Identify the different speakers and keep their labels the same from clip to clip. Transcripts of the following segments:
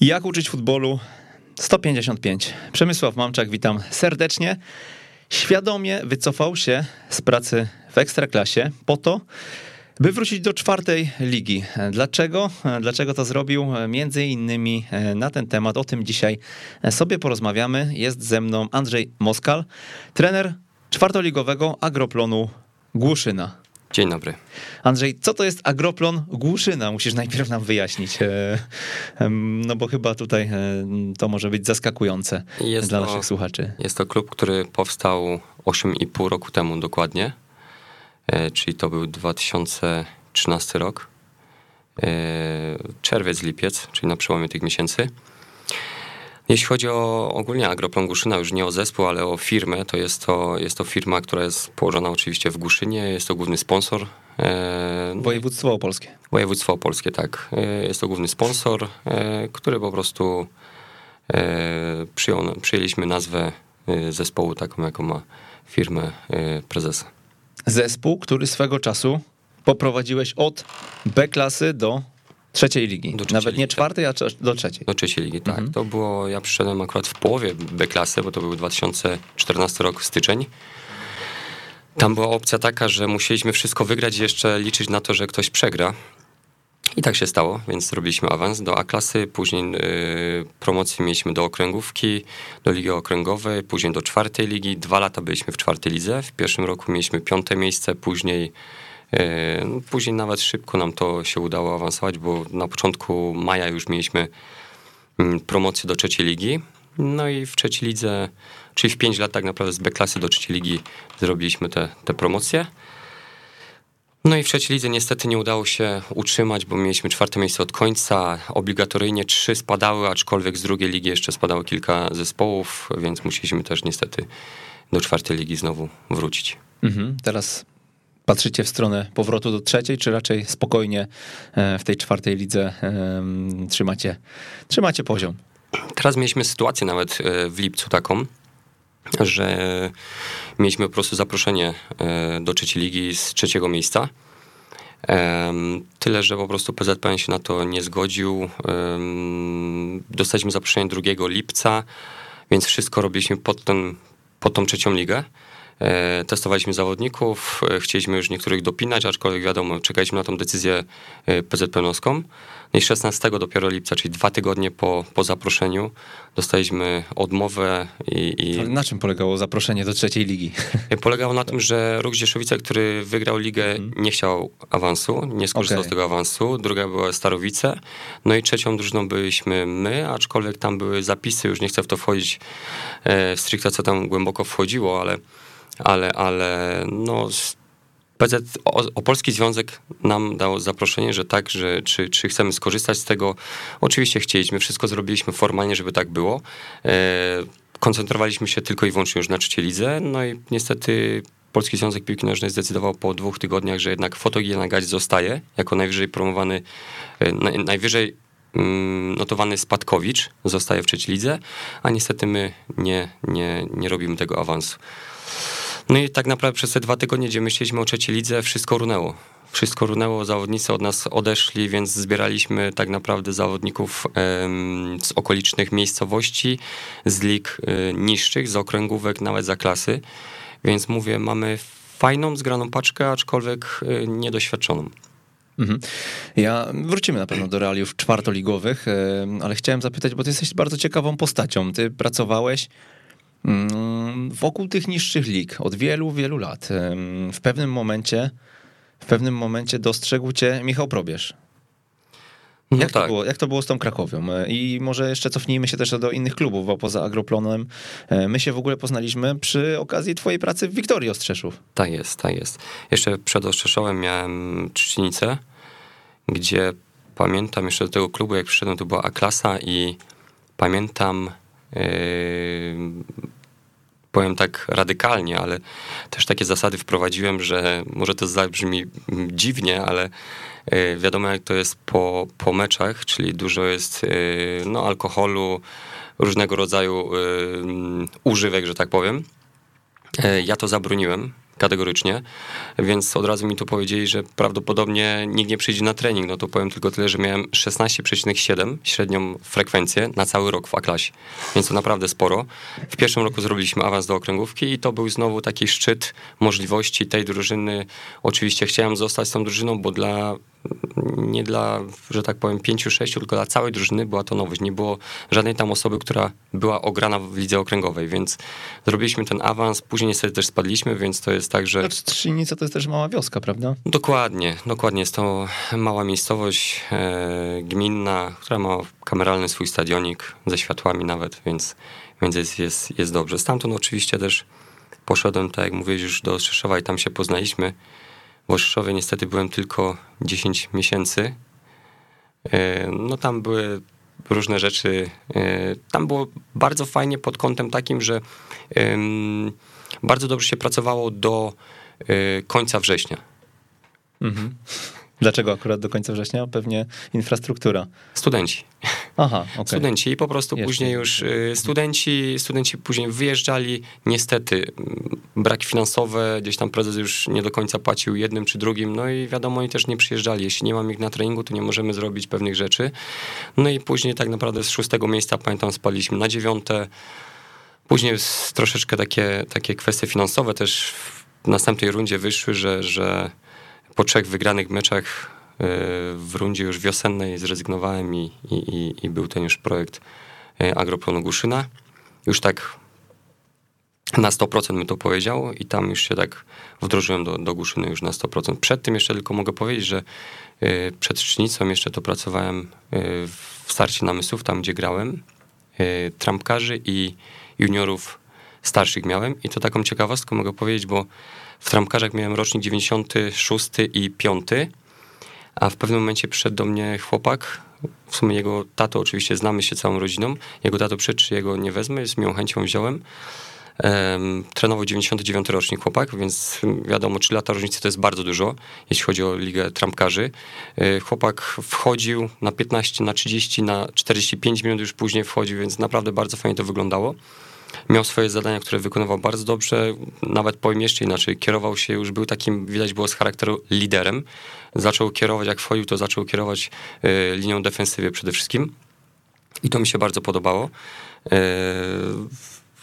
Speaker 1: Jak uczyć futbolu? 155. Przemysław Mamczak, witam serdecznie. Świadomie wycofał się z pracy w Ekstraklasie po to, by wrócić do czwartej ligi. Dlaczego? Dlaczego to zrobił? Między innymi na ten temat, o tym dzisiaj sobie porozmawiamy. Jest ze mną Andrzej Moskal, trener czwartoligowego Agroplonu Głuszyna.
Speaker 2: Dzień dobry.
Speaker 1: Andrzej, co to jest agroplon Głuszyna? Musisz najpierw nam wyjaśnić, e, no bo chyba tutaj e, to może być zaskakujące jest dla to, naszych słuchaczy.
Speaker 2: Jest to klub, który powstał 8,5 roku temu dokładnie, e, czyli to był 2013 rok, czerwiec, lipiec, czyli na przełomie tych miesięcy. Jeśli chodzi o ogólnie Agroplan Głuszyna, już nie o zespół, ale o firmę, to jest to, jest to firma, która jest położona oczywiście w Głuszynie, jest to główny sponsor.
Speaker 1: E, Województwo Opolskie.
Speaker 2: Województwo Opolskie, tak. E, jest to główny sponsor, e, który po prostu przyjął, przyjęliśmy nazwę zespołu taką, jaką ma firmę prezesa.
Speaker 1: Zespół, który swego czasu poprowadziłeś od B klasy do Trzeciej ligi. Trzeciej Nawet nie tak. czwartej, a do trzeciej.
Speaker 2: Do trzeciej ligi, tak. Mhm. To było, ja przyszedłem akurat w połowie B klasy, bo to był 2014 rok, styczeń. Tam była opcja taka, że musieliśmy wszystko wygrać i jeszcze liczyć na to, że ktoś przegra. I tak się stało, więc zrobiliśmy awans do A-klasy, później y, promocję mieliśmy do okręgówki, do ligi okręgowej, później do czwartej ligi. Dwa lata byliśmy w czwartej lidze. W pierwszym roku mieliśmy piąte miejsce, później później nawet szybko nam to się udało awansować, bo na początku maja już mieliśmy mm, promocję do trzeciej ligi. No i w trzeciej lidze, czyli w pięć lat tak naprawdę z B-klasy do trzeciej ligi zrobiliśmy te, te promocje. No i w trzeciej lidze niestety nie udało się utrzymać, bo mieliśmy czwarte miejsce od końca. Obligatoryjnie trzy spadały, aczkolwiek z drugiej ligi jeszcze spadało kilka zespołów, więc musieliśmy też niestety do czwartej ligi znowu wrócić.
Speaker 1: Mhm, teraz patrzycie w stronę powrotu do trzeciej, czy raczej spokojnie e, w tej czwartej lidze trzymacie, trzymacie poziom?
Speaker 2: Teraz mieliśmy sytuację nawet e, w lipcu taką, że mieliśmy po prostu zaproszenie e, do trzeciej ligi z trzeciego miejsca. Tyle, że po prostu PZPN się na to nie zgodził. Dostaliśmy zaproszenie 2 lipca, więc wszystko robiliśmy pod, ten, pod tą trzecią ligę. E, testowaliśmy zawodników, e, chcieliśmy już niektórych dopinać, aczkolwiek wiadomo, czekaliśmy na tą decyzję e, PZPN-owską. No i 16 dopiero lipca, czyli dwa tygodnie po, po zaproszeniu, dostaliśmy odmowę i, i...
Speaker 1: Na czym polegało zaproszenie do trzeciej ligi?
Speaker 2: Polegało na tym, że Ruch Dzieszowice, który wygrał ligę, mhm. nie chciał awansu, nie skorzystał okay. z tego awansu. Druga była Starowice. No i trzecią drużyną byliśmy my, aczkolwiek tam były zapisy, już nie chcę w to wchodzić e, stricte, co tam głęboko wchodziło, ale ale, ale no, PZ, Opolski Związek nam dał zaproszenie, że tak, że czy, czy chcemy skorzystać z tego. Oczywiście chcieliśmy, wszystko zrobiliśmy formalnie, żeby tak było. E, koncentrowaliśmy się tylko i wyłącznie już na trzeciej lidze, no i niestety Polski Związek Piłki Nożnej zdecydował po dwóch tygodniach, że jednak Fotogiena Gać zostaje jako najwyżej promowany, e, najwyżej mm, notowany Spadkowicz zostaje w trzeciej lidze, a niestety my nie, nie, nie robimy tego awansu. No i tak naprawdę przez te dwa tygodnie, gdzie myśleliśmy o trzeciej lidze, wszystko runęło. Wszystko runęło, zawodnicy od nas odeszli, więc zbieraliśmy tak naprawdę zawodników z okolicznych miejscowości, z lig y, niższych, z okręgówek, nawet za klasy. Więc mówię, mamy fajną, zgraną paczkę, aczkolwiek y, niedoświadczoną.
Speaker 1: Mhm. Ja wrócimy na pewno do realiów czwartoligowych, ale chciałem zapytać, bo ty jesteś bardzo ciekawą postacią. Ty pracowałeś wokół tych niższych lig od wielu, wielu lat. W pewnym momencie, w pewnym momencie dostrzegł cię Michał Probierz. No jak, tak. to było, jak to było z tą Krakowią? E, I może jeszcze cofnijmy się też do innych klubów, bo poza Agroplonem e, my się w ogóle poznaliśmy przy okazji twojej pracy w Wiktorii Ostrzeszów.
Speaker 2: Tak jest, tak jest. Jeszcze przed Ostrzeszowem miałem Trzcinicę, gdzie pamiętam jeszcze do tego klubu, jak przyszedłem, to była A-klasa i pamiętam powiem tak radykalnie, ale też takie zasady wprowadziłem, że może to zabrzmi dziwnie, ale yy, wiadomo jak to jest po, po meczach, czyli dużo jest yy, no, alkoholu, różnego rodzaju używek, że tak powiem. Ja to zabroniłem kategorycznie, więc od razu mi tu powiedzieli, że prawdopodobnie nikt nie przyjdzie na trening, no to powiem tylko tyle, że miałem 16,7 średnią frekwencję na cały rok w A-klasie, więc to naprawdę sporo. W pierwszym roku zrobiliśmy awans do okręgówki i to był znowu taki szczyt możliwości tej drużyny. Oczywiście chciałem zostać z tą drużyną, bo dla nie dla, że tak powiem, pięciu, sześciu, tylko dla całej drużyny była to nowość. Nie było żadnej tam osoby, która była ograna w lidze okręgowej, więc zrobiliśmy ten awans, później niestety też spadliśmy, więc to jest tak, że...
Speaker 1: Strzelnica to jest też mała wioska, prawda?
Speaker 2: Dokładnie, dokładnie. Jest to mała miejscowość e, gminna, która ma kameralny swój stadionik, ze światłami nawet, więc, więc jest, jest, jest dobrze. Stamtąd oczywiście też poszedłem, tak jak mówiłeś, już do Rzeszowa i tam się poznaliśmy. W Rzeszowie niestety byłem tylko 10 miesięcy. E, no tam były różne rzeczy. E, tam było bardzo fajnie pod kątem takim, że bardzo dobrze się pracowało do e, końca września. Mhm.
Speaker 1: Dlaczego akurat do końca września? Pewnie infrastruktura.
Speaker 2: Studenci.
Speaker 1: Aha, okay.
Speaker 2: Studenci i po prostu Jeszcze. później już y, studenci, studenci później wyjeżdżali. Niestety mm, braki finansowe, gdzieś tam prezes już nie do końca płacił jednym czy drugim, no i wiadomo, oni też nie przyjeżdżali. Jeśli nie mam ich na treningu, to nie możemy zrobić pewnych rzeczy. No i później tak naprawdę z szóstego miejsca, pamiętam, spaliśmy na dziewiąte. Później troszeczkę takie, takie kwestie finansowe też w następnej rundzie wyszły, że, że po trzech wygranych meczach w rundzie już wiosennej zrezygnowałem i, i, i był ten już projekt e, Agroplonu Guszyna. Już tak na 100% mi to powiedział i tam już się tak wdrożyłem do, do Guszyny już na 100%. Przed tym jeszcze tylko mogę powiedzieć, że e, przed Szcznicą jeszcze to pracowałem w starcie namysłów, tam gdzie grałem, trampkarzy i juniorów starszych miałem i to taką ciekawostkę mogę powiedzieć, bo w trampkarzach miałem rocznik 96 i 5, a w pewnym momencie przyszedł do mnie chłopak, w sumie jego tato, oczywiście znamy się całą rodziną, jego tato przyszedł, czy jego nie wezmę, z miłą chęcią wziąłem. Um, trenował 99 rocznik chłopak, więc wiadomo, 3 lata różnicy to jest bardzo dużo, jeśli chodzi o ligę trampkarzy. E, chłopak wchodził na 15, na 30, na 45 minut już później wchodził, więc naprawdę bardzo fajnie to wyglądało miał swoje zadania, które wykonywał bardzo dobrze, nawet powiem jeszcze inaczej, kierował się, już był takim, widać było z charakteru liderem, zaczął kierować, jak wchodził, to zaczął kierować y, linią defensywy przede wszystkim i to mi się bardzo podobało. Y,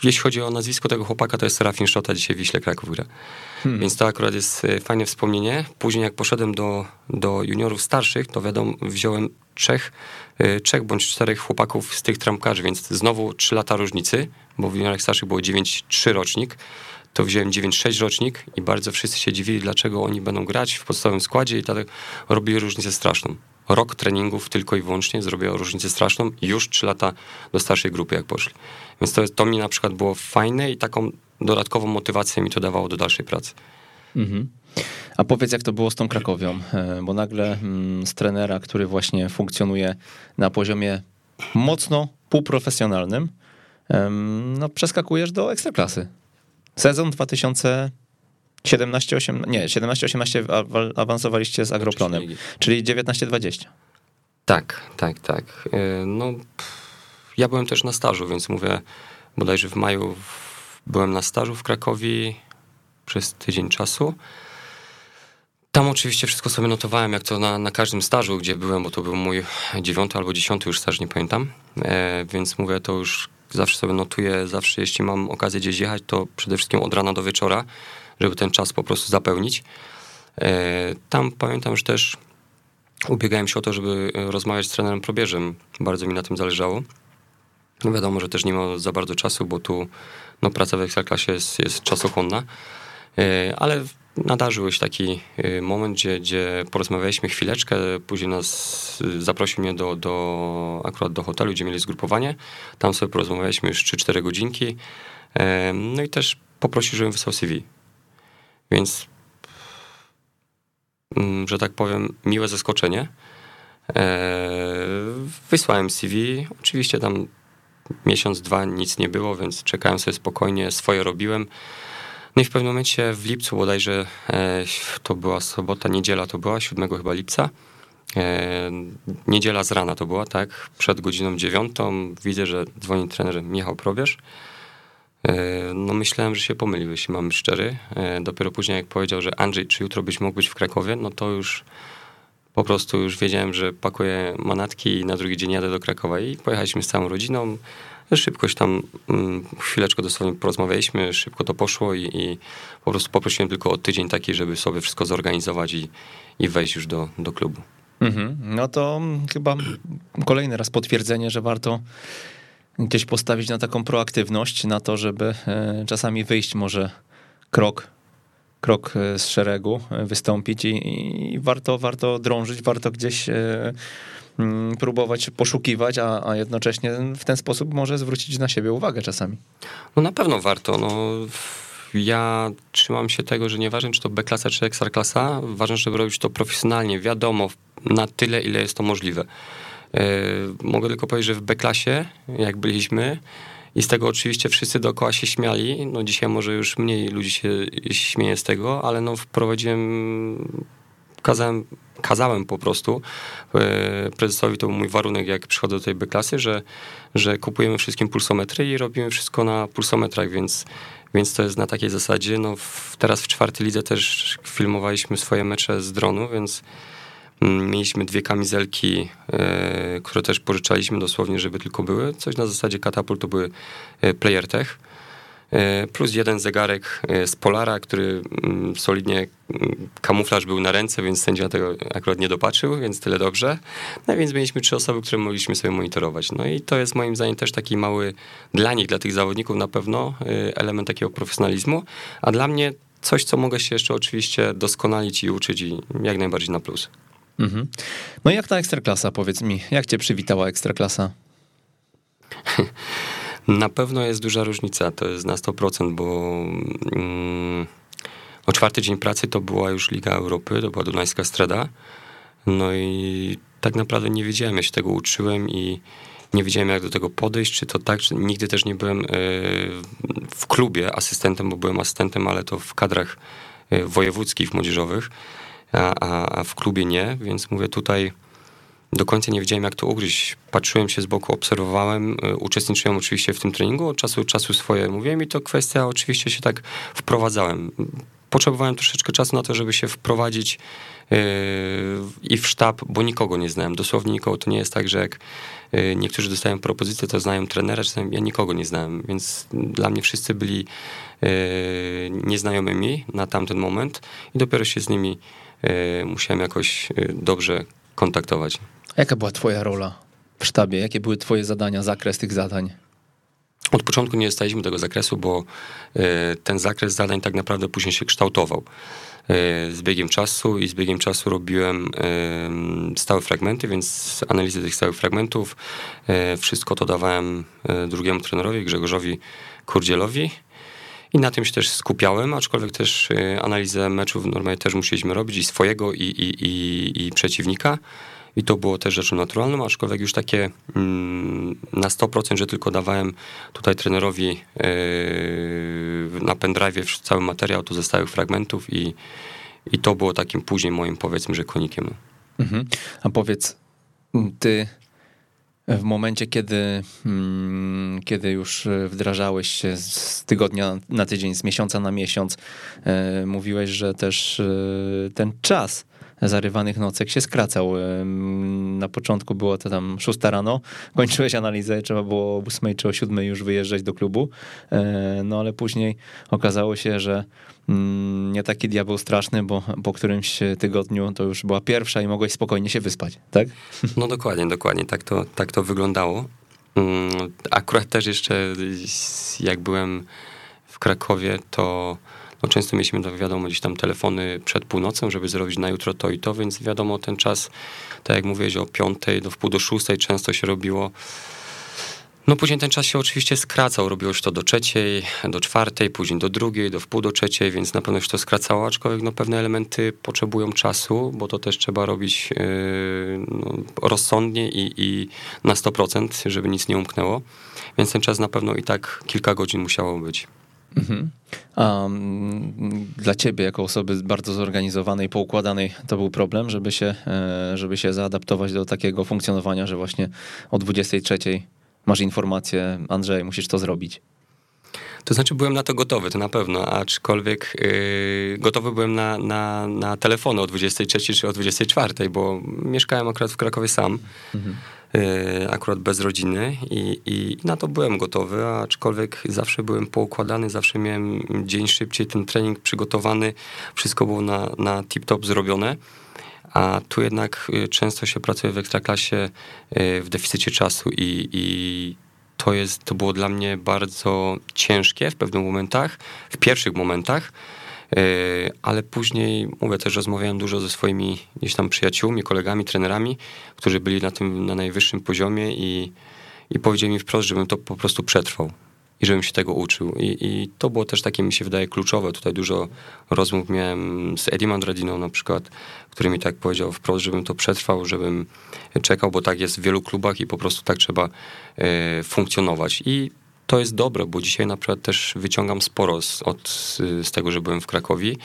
Speaker 2: jeśli chodzi o nazwisko tego chłopaka, to jest Serafin Szota, dzisiaj w Wiśle Kraków gra. Hmm. Więc to akurat jest e, fajne wspomnienie. Później jak poszedłem do, do juniorów starszych, to wiadomo, wziąłem trzech, trzech bądź czterech chłopaków z tych trampkarzy, więc znowu trzy lata różnicy, bo w juniorach starszych było 9-3 rocznik, to wziąłem 9-6 rocznik i bardzo wszyscy się dziwili, dlaczego oni będą grać w podstawowym składzie i tak robili różnicę straszną. Rok treningów tylko i wyłącznie zrobiło różnicę straszną już 3 lata do starszej grupy jak poszli. Więc to, to mi na przykład było fajne i taką dodatkową motywację mi to dawało do dalszej pracy. Mhm.
Speaker 1: A powiedz, jak to było z tą Krakowią, e, bo nagle mm, z trenera, który właśnie funkcjonuje na poziomie mocno półprofesjonalnym, no przeskakujesz do ekstraklasy. Sezon 2017 18 nie, 17-18 awansowaliście z Agroplonem, czyli 19-20.
Speaker 2: Tak, tak, tak. E, no, ja byłem też na stażu, więc mówię, bodajże w maju byłem na stażu w Krakowie przez tydzień czasu. Tam oczywiście wszystko sobie notowałem, jak to na, na każdym stażu, gdzie byłem, bo to był mój dziewiąty albo dziesiąty już staż, nie pamiętam. E, więc mówię, to już zawsze sobie notuję, zawsze jeśli mam okazję gdzieś jechać, to przede wszystkim od rana do wieczora, żeby ten czas po prostu zapełnić. E, tam pamiętam, że też ubiegałem się o to, żeby rozmawiać z trenerem probierzem. Bardzo mi na tym zależało. No wiadomo, że też nie ma za bardzo czasu, bo tu no, praca w Ekstraklasie jest, jest czasochłonna, e, ale nadarzył się taki e, moment, gdzie, gdzie porozmawialiśmy chwileczkę, później nas e, zaprosił mnie do, do, akurat do hotelu, gdzie mieli zgrupowanie, tam sobie porozmawialiśmy już 3-4 godzinki, no i też poprosił, żebym wysłał CV. Więc, mm, że tak powiem, miłe zaskoczenie. Wysłałem CV, oczywiście tam miesiąc, dwa nic nie było, więc czekałem sobie spokojnie, swoje robiłem. No i w pewnym momencie w lipcu bodajże, e, to była sobota, niedziela to była, 7 chyba lipca, e, niedziela z rana to była, tak, przed godziną dziewiątą widzę, że dzwoni trener Michał Probierz. No myślałem, że się pomylił, jeśli mam szczery. Dopiero później jak powiedział, że Andrzej, czy jutro byś mógł być w Krakowie, no to już po prostu już wiedziałem, że pakuję manatki i na drugi dzień jadę do Krakowa i pojechaliśmy z całą rodziną. Szybkość tam, mm, chwileczkę dosłownie porozmawialiśmy, szybko to poszło i, i, po prostu poprosiłem tylko o tydzień taki, żeby sobie wszystko zorganizować i, i wejść już do, do klubu.
Speaker 1: Mhm. No to chyba kolejny raz potwierdzenie, że warto gdzieś postawić na taką proaktywność, na to, żeby e, czasami wyjść może krok krok e, z szeregu, e, wystąpić i, i warto, warto drążyć, warto gdzieś próbować poszukiwać, a, a jednocześnie w ten sposób może zwrócić na siebie uwagę czasami.
Speaker 2: No na pewno warto. No, ja trzymam się tego, że nieważne czy to B-klasa czy Ekstraklasa, ważne, żeby robić to profesjonalnie, wiadomo, na tyle, ile jest to możliwe. Mogę tylko powiedzieć, że w B-klasie, jak byliśmy, i z tego oczywiście wszyscy dookoła się śmiali. No dzisiaj może już mniej ludzi się śmieje z tego, ale no wprowadziłem, kazałem, kazałem po prostu e, prezesowi, to był mój warunek, jak przychodzę do tej B-klasy, że, że kupujemy wszystkim pulsometry i robimy wszystko na pulsometrach, więc, więc to jest na takiej zasadzie. No w, teraz w czwartej lidze też filmowaliśmy swoje mecze z dronu, więc Mm, mieliśmy dwie kamizelki, e, które też pożyczaliśmy dosłownie, żeby tylko były. Coś na zasadzie katapult to były e, Player Tech. E, plus jeden zegarek z Polara, który mm, solidnie mm, kamuflaż był na ręce, więc sędzia tego akurat nie dopatrzył, więc tyle dobrze. No więc mieliśmy trzy osoby, które mogliśmy sobie monitorować. No i to jest moim zdaniem też taki mały dla nich, dla tych zawodników na pewno element takiego profesjonalizmu, a dla mnie coś, co mogę się jeszcze oczywiście doskonalić i uczyć i jak najbardziej na plus. Mhm.
Speaker 1: No i jak ta ekstraklasa, powiedz mi, jak cię przywitała ekstraklasa?
Speaker 2: Na pewno jest duża różnica, to jest na 100%, bo mm, o czwarty dzień pracy to była już Liga Europy, to była Dunajska Strada. No i tak naprawdę nie wiedziałem, ja się tego uczyłem i nie wiedziałem, jak do tego podejść, czy to tak, czy nigdy też nie byłem y, w klubie asystentem, bo byłem asystentem, ale to w kadrach y, wojewódzkich, młodzieżowych a, a, w klubie nie, więc mówię tutaj do końca nie wiedziałem, jak to ugryźć. Patrzyłem się z boku, obserwowałem, y, uczestniczyłem oczywiście w tym treningu, od czasu do czasu swoje mówiłem i to kwestia, oczywiście się tak wprowadzałem. Potrzebowałem troszeczkę czasu na to, żeby się wprowadzić yy, i w sztab, bo nikogo nie znałem, dosłownie nikogo. To nie jest tak, że jak yy, niektórzy dostają propozycję, to znają trenera, czasem ja nikogo nie znałem, więc dla mnie wszyscy byli nieznajomymi na tamten moment i dopiero się z nimi musiałem jakoś dobrze kontaktować.
Speaker 1: Jaka była twoja rola w sztabie? Jakie były twoje zadania, zakres tych zadań?
Speaker 2: Od początku nie dostaliśmy tego zakresu, bo e, ten zakres zadań tak naprawdę później się kształtował. Z biegiem czasu i z biegiem czasu robiłem stałe fragmenty, więc analizę tych stałych fragmentów, wszystko to dawałem drugiemu trenerowi, Grzegorzowi Kurdzielowi i na tym się też skupiałem, aczkolwiek też analizę meczów normalnie też musieliśmy robić i swojego i, i, i, i przeciwnika. I to było też rzeczą naturalną, aczkolwiek już takie mm, na 100%, że tylko dawałem tutaj trenerowi yy, na pendrive cały materiał tu ze stałych fragmentów i, i to było takim później moim powiedzmy, że konikiem.
Speaker 1: Mhm. A powiedz, ty w momencie, kiedy, mm, kiedy już wdrażałeś się z tygodnia na tydzień, z miesiąca na miesiąc, e, mówiłeś, że też e, ten czas zarywanych nocek się skracał. Na początku było to tam 6 rano, kończyłeś analizę, trzeba było o 8 czy o 7 już wyjeżdżać do klubu, e, no ale później okazało się, że mm, nie taki diabeł straszny, bo po którymś tygodniu to już była pierwsza i mogłeś spokojnie się wyspać, tak?
Speaker 2: No dokładnie, dokładnie, tak to, tak to wyglądało. Mm, akurat też jeszcze jak byłem w Krakowie, to no często mieliśmy, to wiadomo, gdzieś tam telefony przed północą, żeby zrobić na jutro to i to, więc wiadomo, ten czas, tak jak mówiłeś, o piątej do wpół do szóstej często się robiło. No później ten czas się oczywiście skracał, robiło się to do trzeciej, do czwartej, później do drugiej, do wpół do trzeciej, więc na pewno się to skracało, aczkolwiek no, pewne elementy potrzebują czasu, bo to też trzeba robić yy, no, rozsądnie i, i na 100%, żeby nic nie umknęło, więc ten czas na pewno i tak kilka godzin musiało być. Mhm.
Speaker 1: A mm, dla ciebie, jako osoby bardzo zorganizowanej, poukładanej, to był problem, żeby się, e, żeby się zaadaptować do takiego funkcjonowania, że właśnie o 23 masz informację, Andrzej, musisz to zrobić.
Speaker 2: To znaczy byłem na to gotowy, to na pewno, aczkolwiek yy, gotowy byłem na, na, na telefony o 23 czy o 24, bo mieszkałem akurat w Krakowie sam. Mhm. Yy, akurat bez rodziny i, i, na to byłem gotowy, aczkolwiek zawsze byłem poukładany, zawsze miałem dzień szybciej ten trening przygotowany, wszystko było na, na tip-top zrobione. A tu jednak y, często się pracuje w ekstraklasie y, w deficycie czasu i, i to, jest, to było dla mnie bardzo ciężkie w pewnych momentach, w pierwszych momentach, y, ale później, mówię też, rozmawiałem dużo ze swoimi gdzieś tam przyjaciółmi, kolegami, trenerami, którzy byli na tym na najwyższym poziomie i, i powiedzieli mi wprost, żebym to po prostu przetrwał i żebym się tego uczył. I, I, to było też takie, mi się wydaje, kluczowe. Tutaj dużo rozmów miałem z Eddie Mandradiną na przykład, który mi tak powiedział wprost, żebym to przetrwał, żebym czekał, bo tak jest w wielu klubach i po prostu tak trzeba e, funkcjonować. I to jest dobre, bo dzisiaj na przykład też wyciągam sporo z, od, z tego, że byłem w Krakowie.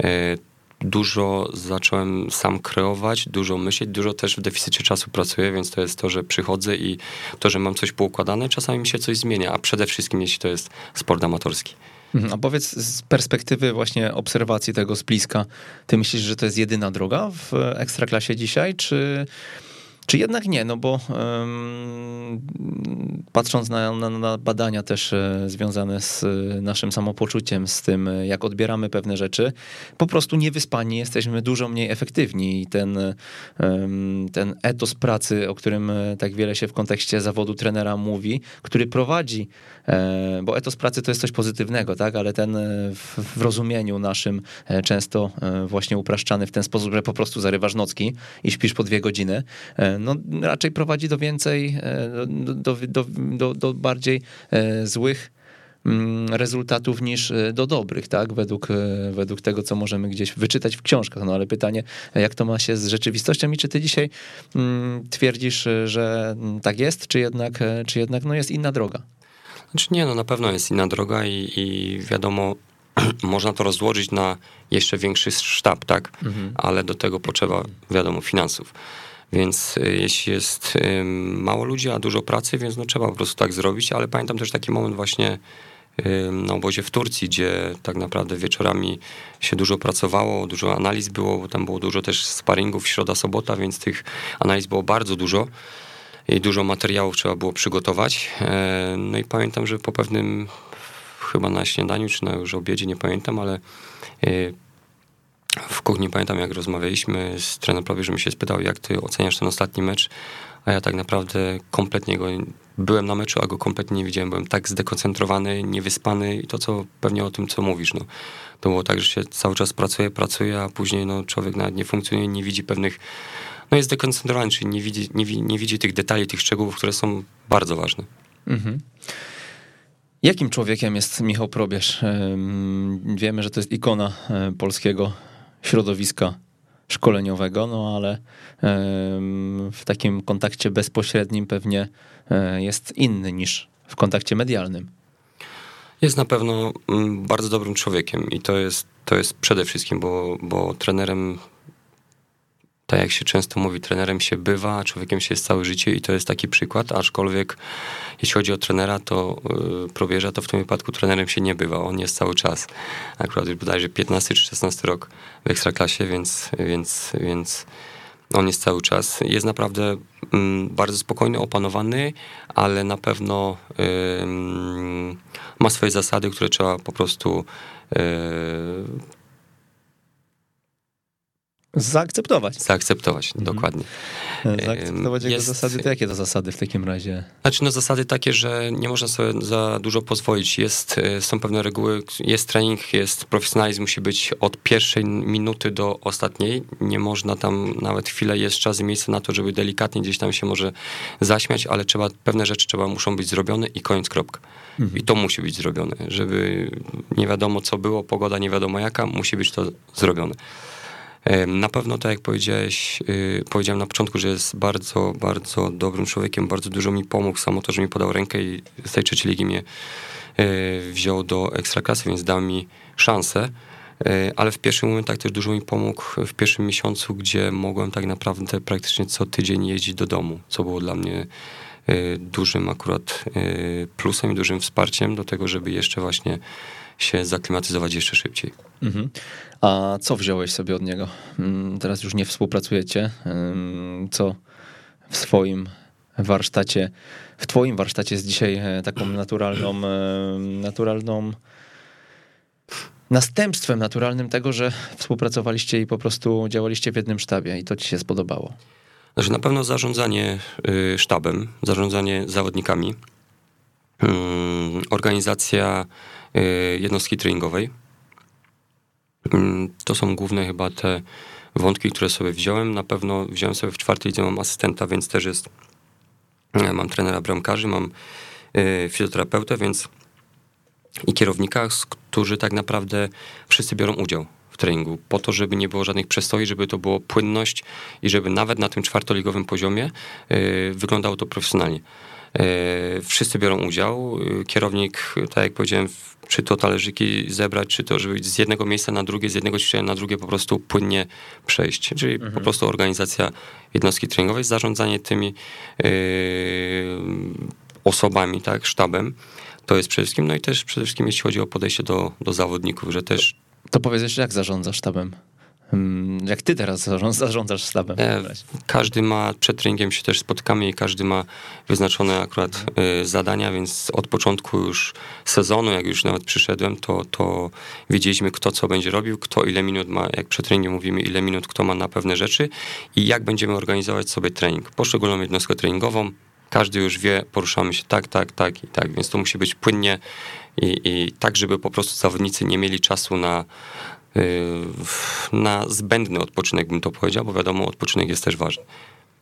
Speaker 2: E, dużo zacząłem sam kreować, dużo myśleć, dużo też w deficycie czasu pracuję, więc to jest to, że przychodzę i to, że mam coś poukładane, czasami mi się coś zmienia, a przede wszystkim jeśli to jest sport amatorski.
Speaker 1: Mhm, a powiedz z perspektywy właśnie obserwacji tego z bliska, ty myślisz, że to jest jedyna droga w ekstraklasie dzisiaj, czy czy jednak nie? No bo um, patrząc na, na, na, badania też e, związane z e, naszym samopoczuciem, z tym, e, jak odbieramy pewne rzeczy, po prostu niewyspani jesteśmy dużo mniej efektywni i ten, um, ten etos pracy, o którym tak wiele się w kontekście zawodu trenera mówi, który prowadzi, bo etos pracy to jest coś pozytywnego, tak? Ale ten w, w rozumieniu naszym często właśnie upraszczany w ten sposób, że po prostu zarywasz nocki i śpisz po dwie godziny, no, raczej prowadzi do więcej, e, do, do, do, do bardziej e, złych mm, rezultatów niż e, do dobrych, tak? Według, według tego, co możemy gdzieś wyczytać w książkach. No ale pytanie, jak to ma się z rzeczywistością i czy ty dzisiaj mm, twierdzisz, że tak jest, czy jednak, czy jednak no jest inna droga?
Speaker 2: Znaczy nie, no na pewno jest inna droga i, i wiadomo, można to rozłożyć na jeszcze większy sztab, tak? Mhm. Ale do tego potrzeba, wiadomo, finansów. Więc y, jeśli jest mało ludzi, a dużo pracy, więc no trzeba po prostu tak zrobić, ale pamiętam też taki moment właśnie na obozie w Turcji, gdzie tak naprawdę wieczorami się dużo pracowało, dużo analiz było, bo tam było dużo też sparingów środa, sobota, więc tych analiz było bardzo dużo i dużo materiałów trzeba było przygotować. E, no i pamiętam, że po pewnym chyba na śniadaniu, czy na już obiedzie, nie pamiętam, ale e, w kuchni pamiętam, jak rozmawialiśmy z trenerem prawie, że mi się spytał, jak ty oceniasz ten ostatni mecz, a ja tak naprawdę kompletnie go byłem na meczu, a go kompletnie nie widziałem. Byłem tak zdekoncentrowany, niewyspany i to, co pewnie o tym, co mówisz. No. To było tak, że się cały czas pracuje, pracuje, a później no, człowiek nawet nie funkcjonuje, nie widzi pewnych, no jest zdekoncentrowany, czyli nie widzi, nie, nie widzi tych detali, tych szczegółów, które są bardzo ważne. Mhm.
Speaker 1: Jakim człowiekiem jest Michał Probierz? Wiemy, że to jest ikona e, polskiego środowiska szkoleniowego, no ale w takim kontakcie bezpośrednim pewnie e, jest inny niż w kontakcie medialnym.
Speaker 2: Jest na pewno mm, bardzo dobrym człowiekiem i to jest, to jest przede wszystkim, bo, bo trenerem tak jak się często mówi, trenerem się bywa, człowiekiem się jest całe życie i to jest taki przykład, aczkolwiek jeśli chodzi o trenera, to yy, probierza, to w tym wypadku trenerem się nie bywa, on jest cały czas. Akurat już bodajże 15 czy 16 rok w Ekstraklasie, więc, więc, więc on jest cały czas. Jest naprawdę mm, bardzo spokojny, opanowany, ale na pewno yy, ma swoje zasady, które trzeba po prostu yy,
Speaker 1: Zaakceptować.
Speaker 2: Zaakceptować, mhm. dokładnie.
Speaker 1: Zaakceptować jego jest, zasady, to jakie to zasady w takim razie?
Speaker 2: Znaczy, no zasady takie, że nie można sobie za dużo pozwolić. Jest, e, są pewne reguły, jest trening, jest profesjonalizm, musi być od pierwszej minuty do ostatniej. Nie można tam nawet chwilę, jest czas i miejsce na to, żeby delikatnie gdzieś tam się może zaśmiać, ale trzeba, pewne rzeczy trzeba, muszą być zrobione i koniec, kropka. Mhm. I to musi być zrobione, żeby nie wiadomo co było, pogoda nie wiadomo jaka, musi być to zrobione. Na pewno, tak jak powiedziałeś, y, powiedziałem na początku, że jest bardzo, bardzo dobrym człowiekiem, bardzo dużo mi pomógł, samo to, że mi podał rękę i z tej trzeciej ligi mnie y, wziął do ekstraklasy, więc dał mi szansę. Y, ale w pierwszym momentach też dużo mi pomógł w pierwszym miesiącu, gdzie mogłem tak naprawdę praktycznie co tydzień jeździć do domu, co było dla mnie dużym akurat plusem i dużym wsparciem do tego, żeby jeszcze właśnie się zaklimatyzować jeszcze szybciej. Mhm.
Speaker 1: A co wziąłeś sobie od niego? Mm, teraz już nie współpracujecie. Co w swoim warsztacie, w twoim warsztacie jest dzisiaj e, taką naturalną, e, naturalną następstwem naturalnym tego, że współpracowaliście i po prostu działaliście w jednym sztabie i to ci się spodobało?
Speaker 2: Znaczy na pewno zarządzanie y, sztabem, zarządzanie zawodnikami, organizacja jednostki treningowej. Mm, to są główne chyba te wątki, które sobie wziąłem. Na pewno wziąłem sobie w czwartej lidze, mam asystenta, więc też jest, mam trenera bramkarzy, mam y, fizjoterapeutę, więc i kierownika, którzy tak naprawdę wszyscy biorą udział w treningu, po to, żeby nie było żadnych przestoi, żeby to było płynność i żeby nawet na tym czwartoligowym poziomie y, wyglądało to profesjonalnie. Y, wszyscy biorą udział. Kierownik, tak jak powiedziałem, czy to talerzyki zebrać, czy to, żeby z jednego miejsca na drugie, z jednego ćwiczenia na drugie po prostu płynnie przejść. Czyli mhm. po prostu organizacja jednostki treningowej, zarządzanie tymi yy, osobami, tak, sztabem. To jest przede wszystkim, no i też przede wszystkim jeśli chodzi o podejście do, do zawodników, że też...
Speaker 1: To powiedz jeszcze, jak zarządzasz sztabem? Hmm, jak ty teraz zarządzasz sztabem?
Speaker 2: E, każdy ma, przed treningiem się też spotykamy i każdy ma wyznaczone akurat y, zadania, więc od początku już sezonu, jak już nawet przyszedłem, to, to wiedzieliśmy kto co będzie robił, kto ile minut ma, jak przed treningiem mówimy, ile minut kto ma na pewne rzeczy i jak będziemy organizować sobie trening. Poszczególną jednostkę treningową, każdy już wie, poruszamy się tak, tak, tak i tak, więc to musi być płynnie i, i tak, żeby po prostu zawodnicy nie mieli czasu na na zbędny odpoczynek, bym to powiedział, bo wiadomo, odpoczynek jest też ważny.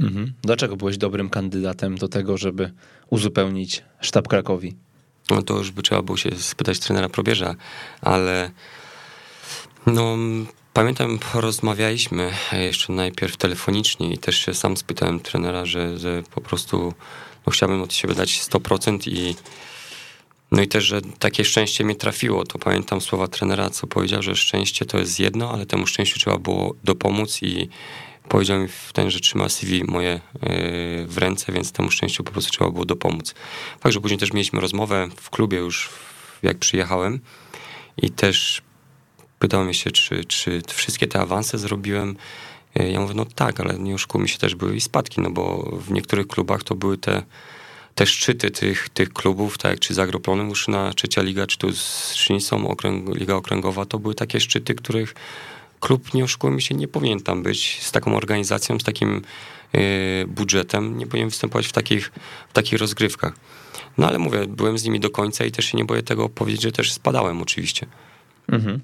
Speaker 1: Mhm. Dlaczego byłeś dobrym kandydatem do tego, żeby uzupełnić sztab Krakowi?
Speaker 2: No to już by trzeba było się spytać trenera Probierza, ale no pamiętam, rozmawialiśmy jeszcze najpierw telefonicznie i też się sam spytałem trenera, że, że po prostu no, chciałbym od siebie dać 100% i no i też, że takie szczęście mnie trafiło. To pamiętam słowa trenera, co powiedział, że szczęście to jest jedno, ale temu szczęściu trzeba było dopomóc i powiedział mi w ten, że trzyma CV moje e, w ręce, więc temu szczęściu po prostu trzeba było dopomóc. Także później też mieliśmy rozmowę w klubie już, jak przyjechałem i też pytał mnie się, czy, czy wszystkie te awanse zrobiłem. E, ja mówię, no tak, ale nie oszukujmy się, też były i spadki, no bo w niektórych klubach to były te te szczyty tych, tych klubów, tak czy z Agroplonem, już na trzecia liga, czy tu z Szynicą, okręg, Liga Okręgowa, to były takie szczyty, których klub, nie oszukujmy się, nie powinien tam być z taką organizacją, z takim yy, budżetem, nie powinien występować w takich, w takich rozgrywkach. No ale mówię, byłem z nimi do końca i też się nie boję tego powiedzieć, że też spadałem oczywiście. Mhm.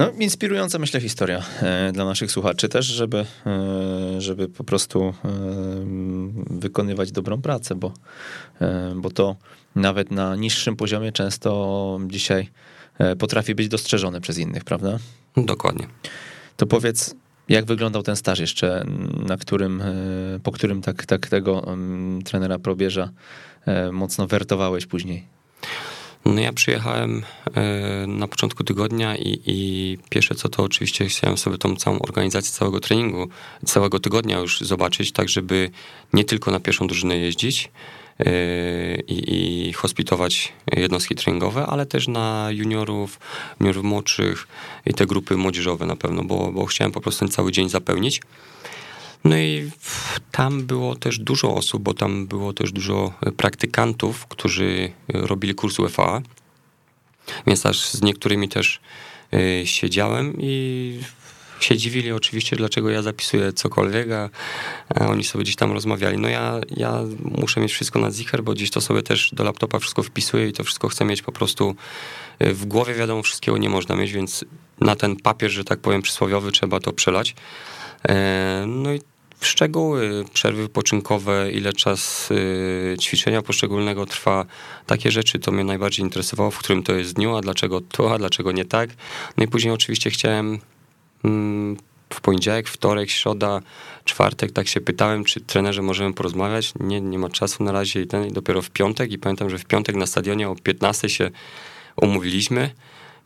Speaker 1: No, inspirująca, myślę, historia e, dla naszych słuchaczy też, żeby, e, żeby po prostu e, wykonywać dobrą pracę, bo, bo to nawet na niższym poziomie często dzisiaj potrafi być dostrzeżone przez innych, prawda?
Speaker 2: Dokładnie.
Speaker 1: To powiedz, jak wyglądał ten staż jeszcze, na którym, po którym tak, tak tego trenera probierza mocno wertowałeś później?
Speaker 2: No ja przyjechałem e, na początku tygodnia i, i pierwsze co to oczywiście chciałem sobie tą całą organizację całego treningu, całego tygodnia już zobaczyć, tak żeby nie tylko na pierwszą drużynę jeździć e, i, i hospitować jednostki treningowe, ale też na juniorów, juniorów młodszych i te grupy młodzieżowe na pewno, bo, bo chciałem po prostu ten cały dzień zapełnić. No i tam było też dużo osób, bo tam było też dużo praktykantów, którzy robili kurs UFA, więc aż z niektórymi też y, siedziałem i się dziwili oczywiście, dlaczego ja zapisuję cokolwiek, a, oni sobie gdzieś tam rozmawiali. No ja, ja muszę mieć wszystko na zicher, bo gdzieś to sobie też do laptopa wszystko wpisuję i to wszystko chcę mieć po prostu y, w głowie. Wiadomo, wszystkiego nie można mieć, więc na ten papier, że tak powiem, przysłowiowy trzeba to przelać. E, no i szczegóły, przerwy wypoczynkowe, ile czas y, ćwiczenia poszczególnego trwa, takie rzeczy to mnie najbardziej interesowało, w którym to jest dniu, a dlaczego to, a dlaczego nie tak. No i później oczywiście chciałem mm, w poniedziałek, wtorek, środa, czwartek, tak się pytałem, czy trenerze możemy porozmawiać. Nie, nie ma czasu na razie i ten, dopiero w piątek i pamiętam, że w piątek na stadionie o 15 się umówiliśmy.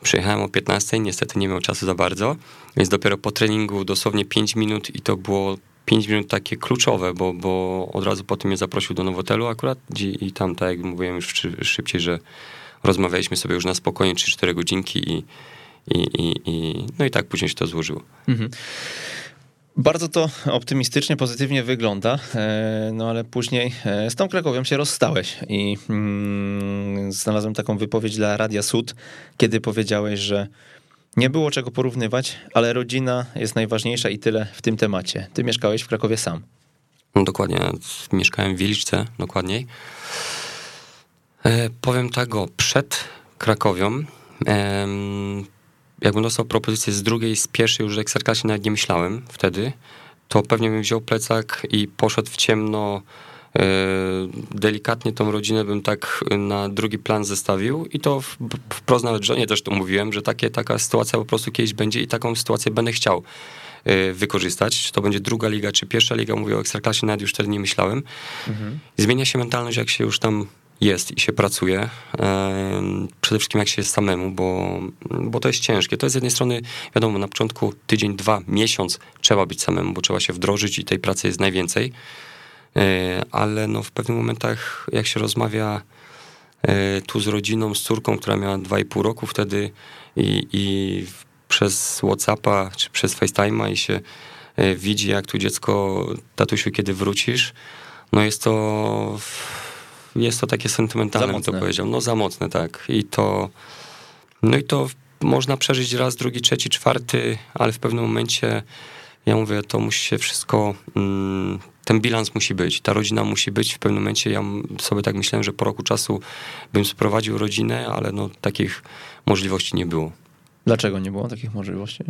Speaker 2: Przyjechałem o 15, niestety nie miał czasu za bardzo, więc dopiero po treningu dosłownie 5 minut i to było 5 minut takie kluczowe, bo, bo od razu potem mnie zaprosił do Nowotelu akurat i, tam, tak jak mówiłem już szybciej, że rozmawialiśmy sobie już na spokojnie 3-4 godzinki i, i, i, i, no i tak później się to złożyło. Mhm.
Speaker 1: Bardzo to optymistycznie, pozytywnie wygląda, e, no ale później e, z tą Krakowią się rozstałeś i mm, znalazłem taką wypowiedź dla Radia Sud, kiedy powiedziałeś, że nie było czego porównywać, ale rodzina jest najważniejsza i tyle w tym temacie. Ty mieszkałeś w Krakowie sam.
Speaker 2: No dokładnie, mieszkałem w Wieliczce, dokładniej. E, powiem tak, przed Krakowią e, jakbym dostał propozycję z drugiej, z pierwszej już Ekstraklasie nawet nie myślałem wtedy, to pewnie bym wziął plecak i poszedł w ciemno, delikatnie tą rodzinę bym tak na drugi plan zestawił i to wprost nawet żonie też to mówiłem, że takie, taka sytuacja po prostu kiedyś będzie i taką sytuację będę chciał e, wykorzystać. Czy to będzie druga liga, czy pierwsza liga, mówię o Ekstraklasie, nawet już wtedy nie myślałem. Mhm. Zmienia się mentalność, jak się już tam jest i się pracuje. Przede wszystkim jak się jest samemu, bo, bo to jest ciężkie. To jest z jednej strony, wiadomo, na początku tydzień, dwa, miesiąc trzeba być samemu, bo trzeba się wdrożyć i tej pracy jest najwięcej. E, ale no w pewnych momentach, jak się rozmawia e, tu z rodziną, z córką, która miała 2,5 roku wtedy i, i przez Whatsappa czy przez FaceTime'a i się e, widzi, jak tu dziecko, tatusiu, kiedy wrócisz, no jest to jest to takie sentymentalne, bym to powiedział. No za mocne, tak. I to, no i to można przeżyć raz, drugi, trzeci, czwarty, ale w pewnym momencie, ja mówię, to musi się wszystko, mm, ten bilans musi być, ta rodzina musi być. W pewnym momencie ja sobie tak myślałem, że po roku czasu bym sprowadził rodzinę, ale no takich możliwości nie było.
Speaker 1: Dlaczego nie było takich możliwości?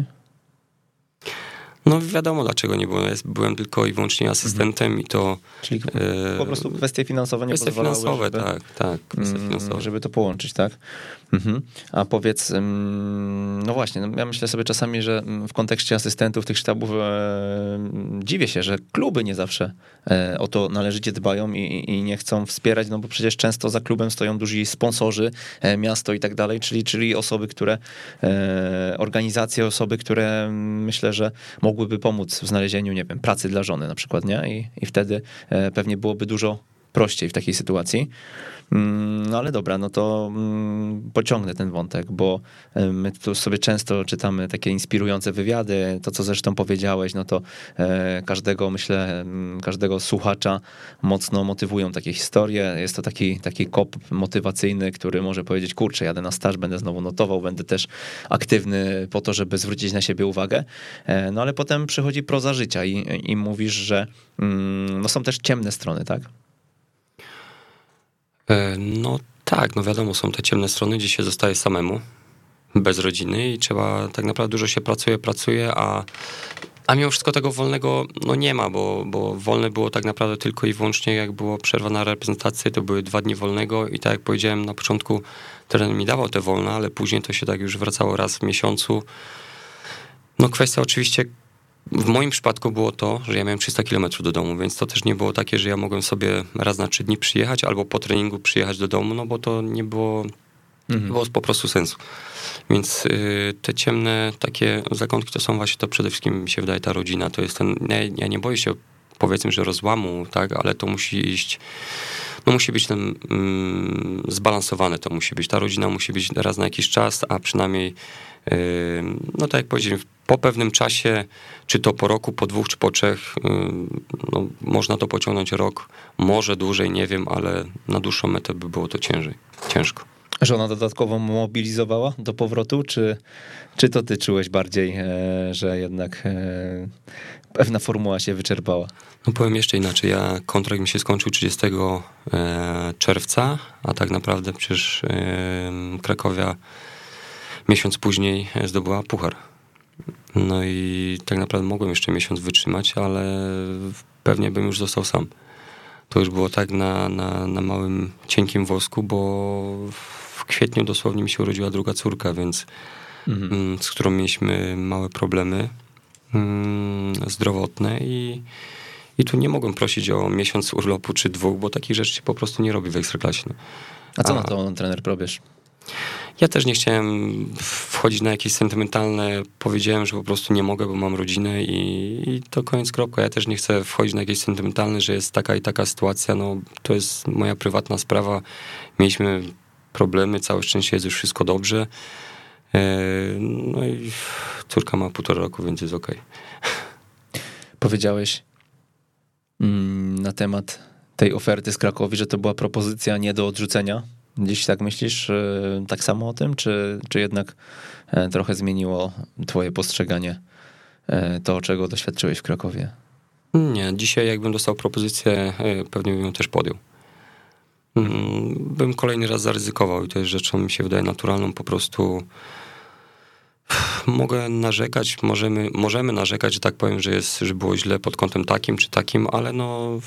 Speaker 2: No wiadomo dlaczego nie było. Ja byłem tylko i wyłącznie asystentem mhm. i to...
Speaker 1: Czyli e, po prostu kwestie finansowe nie
Speaker 2: kwestie
Speaker 1: pozwalały,
Speaker 2: finansowe, żeby, tak, tak. Kwestie
Speaker 1: mm, finansowe. Żeby to połączyć, tak? Mhm. A powiedz, no właśnie, no ja myślę sobie czasami, że w kontekście asystentów tych sztabów e, dziwię się, że kluby nie zawsze e, o to należycie dbają i, i, nie chcą wspierać, no bo przecież często za klubem stoją duzi sponsorzy, e, miasto i tak dalej, czyli, czyli osoby, które, organizacje, osoby, które myślę, że mogłyby pomóc w znalezieniu, nie wiem, pracy dla żony na przykład, nie? I, i wtedy pewnie byłoby dużo prościej w takiej sytuacji. Mm, no ale dobra, no to mm, pociągnę ten wątek, bo e, my tu sobie często czytamy takie inspirujące wywiady, to co zresztą powiedziałeś, no to e, każdego, myślę, mm, każdego słuchacza mocno motywują takie historie. Jest to taki, taki kop motywacyjny, który może powiedzieć, kurczę, jadę na staż, będę znowu notował, będę też aktywny po to, żeby zwrócić na siebie uwagę. E, no ale potem przychodzi proza życia i, i mówisz, że no, są też ciemne strony, tak?
Speaker 2: E, no tak, no wiadomo, są te ciemne strony, gdzie się zostaje samemu, bez rodziny i trzeba, tak naprawdę dużo się pracuje, pracuje, a, a mimo wszystko tego wolnego no nie ma, bo, bo wolne było tak naprawdę tylko i wyłącznie jak było przerwa na reprezentację, to były dwa dni wolnego i tak jak powiedziałem na początku, trener mi dawał te wolne, ale później to się tak już wracało raz w miesiącu. No kwestia oczywiście w moim przypadku było to, że ja miałem 300 km do domu, więc to też nie było takie, że ja mogłem sobie raz na trzy dni przyjechać albo po treningu przyjechać do domu, no bo to nie było, mhm. było po prostu sensu. Więc y, te ciemne takie zakątki to są właśnie to przede wszystkim mi się wydaje ta rodzina, to jest ten, ja, ja nie boję się powiedzmy, że rozłamu, tak, ale to musi iść no musi być ten mm, zbalansowane to musi być. Ta rodzina musi być raz na jakiś czas, a przynajmniej yy, no tak jak powiedziałem, po pewnym czasie, czy to po roku, po dwóch, czy po trzech, no, można to pociągnąć rok, może dłużej, nie wiem, ale na dłuższą metę by było to ciężej, ciężko.
Speaker 1: Żona dodatkowo mobilizowała do powrotu, czy, czy to ty czułeś bardziej, e, że jednak e, pewna formuła się wyczerpała?
Speaker 2: No powiem jeszcze inaczej. Ja kontrakt mi się skończył 30 e, czerwca, a tak naprawdę przecież Krakowia miesiąc później zdobyła puchar. No i tak naprawdę mogłem jeszcze miesiąc wytrzymać, ale pewnie bym już został sam. To już było tak na, na, na małym, cienkim wosku, bo w kwietniu dosłownie mi się urodziła druga córka, więc mhm. Mm, z którą mieliśmy małe problemy mm, zdrowotne i, i tu nie mogłem prosić o miesiąc urlopu czy dwóch, bo takich rzeczy się po prostu nie robi w Ekstraklasie. No.
Speaker 1: A co A, na to trener Probierz?
Speaker 2: Ja też nie chciałem wchodzić na jakieś sentymentalne, powiedziałem, że po prostu nie mogę, bo mam rodzinę i, i to koniec kropka. Ja też nie chcę wchodzić na jakieś sentymentalne, że jest taka i taka sytuacja, no to jest moja prywatna sprawa. Mieliśmy problemy, całe szczęście jest już wszystko dobrze. E, no i córka ma półtora roku, więc jest okej. Okay.
Speaker 1: Powiedziałeś mm, na temat tej oferty z Krakowi, że to była propozycja nie do odrzucenia. Dziś tak myślisz e, tak samo o tym, czy, czy jednak e, trochę zmieniło twoje postrzeganie to, czego doświadczyłeś w Krakowie?
Speaker 2: Nie, dzisiaj jakbym dostał propozycję, pewnie bym ją też podjął. Mm, bym kolejny raz zaryzykował i to jest rzeczą, mi się wydaje, naturalną po prostu Mogę narzekać, możemy, możemy narzekać, że tak powiem, że, jest, że było źle pod kątem takim czy takim, ale no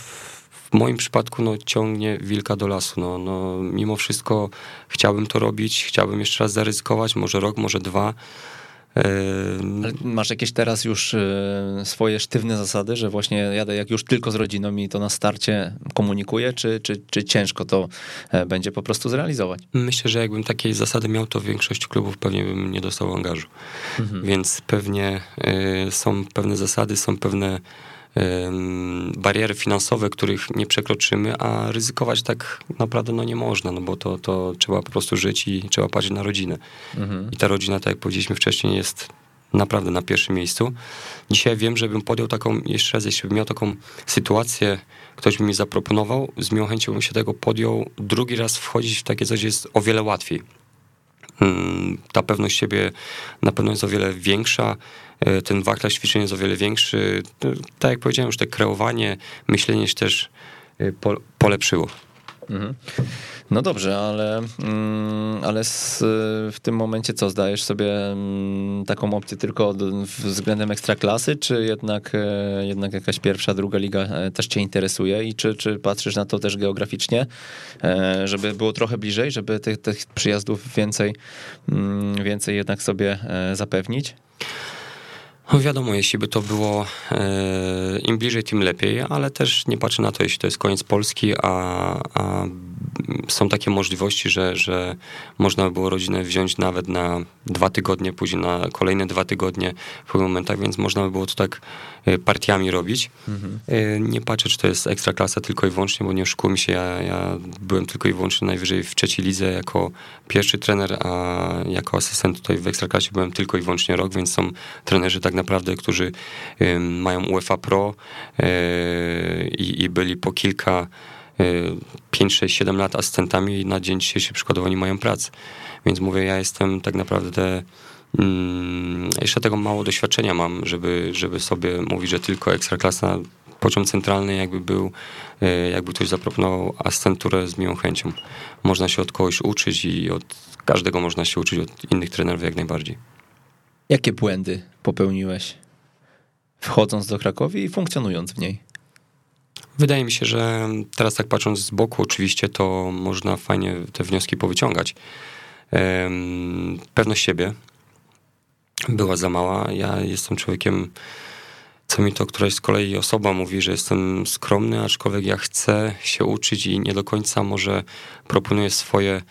Speaker 2: w moim przypadku no, ciągnie wilka do lasu. No, no, mimo wszystko chciałbym to robić, chciałbym jeszcze raz zaryzykować, może rok, może dwa.
Speaker 1: Ale masz jakieś teraz już e, swoje sztywne zasady, że właśnie jadę jak już tylko z rodziną i to na starcie komunikuję, czy, czy, czy ciężko to e, będzie po prostu zrealizować?
Speaker 2: Myślę, że jakbym takie zasady miał, to większość klubów pewnie bym nie dostał angażu. Mhm. Więc pewnie e, są pewne zasady, są pewne bariery finansowe, których nie przekroczymy, a ryzykować tak naprawdę no nie można, no bo to, to trzeba po prostu żyć i trzeba patrzeć na rodzinę. Mhm. I ta rodzina, tak jak powiedzieliśmy wcześniej, jest naprawdę na pierwszym miejscu. Dzisiaj wiem, żebym podjął taką, jeszcze raz, jeśli bym miał taką sytuację, ktoś by mi zaproponował, z miłą chęcią bym się tego podjął, drugi raz wchodzić w takie coś jest o wiele łatwiej. Mm, ta pewność siebie na pewno jest o wiele większa, ten wachlarz ćwiczeń jest o wiele większy. Tak jak powiedziałem, już te kreowanie, myślenie się też e, polepszyło. Mhm.
Speaker 1: No dobrze, ale, mm, ale z, w tym momencie co, zdajesz sobie mm, taką opcję tylko względem ekstraklasy, czy jednak, e, jednak jakaś pierwsza, druga liga e, też cię interesuje i czy, czy patrzysz na to też geograficznie, e, żeby było trochę bliżej, żeby tych, tych przyjazdów więcej, mm, więcej jednak sobie zapewnić?
Speaker 2: No wiadomo, jeśli by to było e, im bliżej, tym lepiej, ale też nie patrzę na to, jeśli to jest koniec Polski, a, a są takie możliwości, że, że można by było rodzinę wziąć nawet na dwa tygodnie, później na kolejne dwa tygodnie w pewnych momentach, więc można by było to tak e, partiami robić. Mhm. E, nie patrzę, czy to jest ekstra klasa tylko i wyłącznie, bo nie oszukujmy się, ja, ja byłem tylko i wyłącznie najwyżej w trzeciej lidze jako pierwszy trener, a jako asystent tutaj w ekstraklasie byłem tylko i wyłącznie rok, więc są trenerzy tak naprawdę, którzy mają UEFA Pro e, i, i byli po kilka 5, 6, 7 lat asystentami i na dzień dzisiejszy przykładowo nie mają pracy. Więc mówię, ja jestem tak naprawdę mm, jeszcze tego mało doświadczenia mam, żeby, żeby sobie mówić, że tylko ekstraklasa poziom centralny jakby był, e, jakby ktoś zaproponował asystenturę z miłą chęcią. Można się od kogoś uczyć i od każdego można się uczyć, od innych trenerów jak najbardziej.
Speaker 1: Jakie błędy popełniłeś wchodząc do Krakowi i funkcjonując w niej?
Speaker 2: Wydaje mi się, że teraz tak patrząc z boku, oczywiście to można fajnie te wnioski powyciągać. Pewność siebie była za mała. Ja jestem człowiekiem, co mi to któraś z kolei osoba mówi, że jestem skromny, aczkolwiek ja chcę się uczyć i nie do końca może proponuję swoje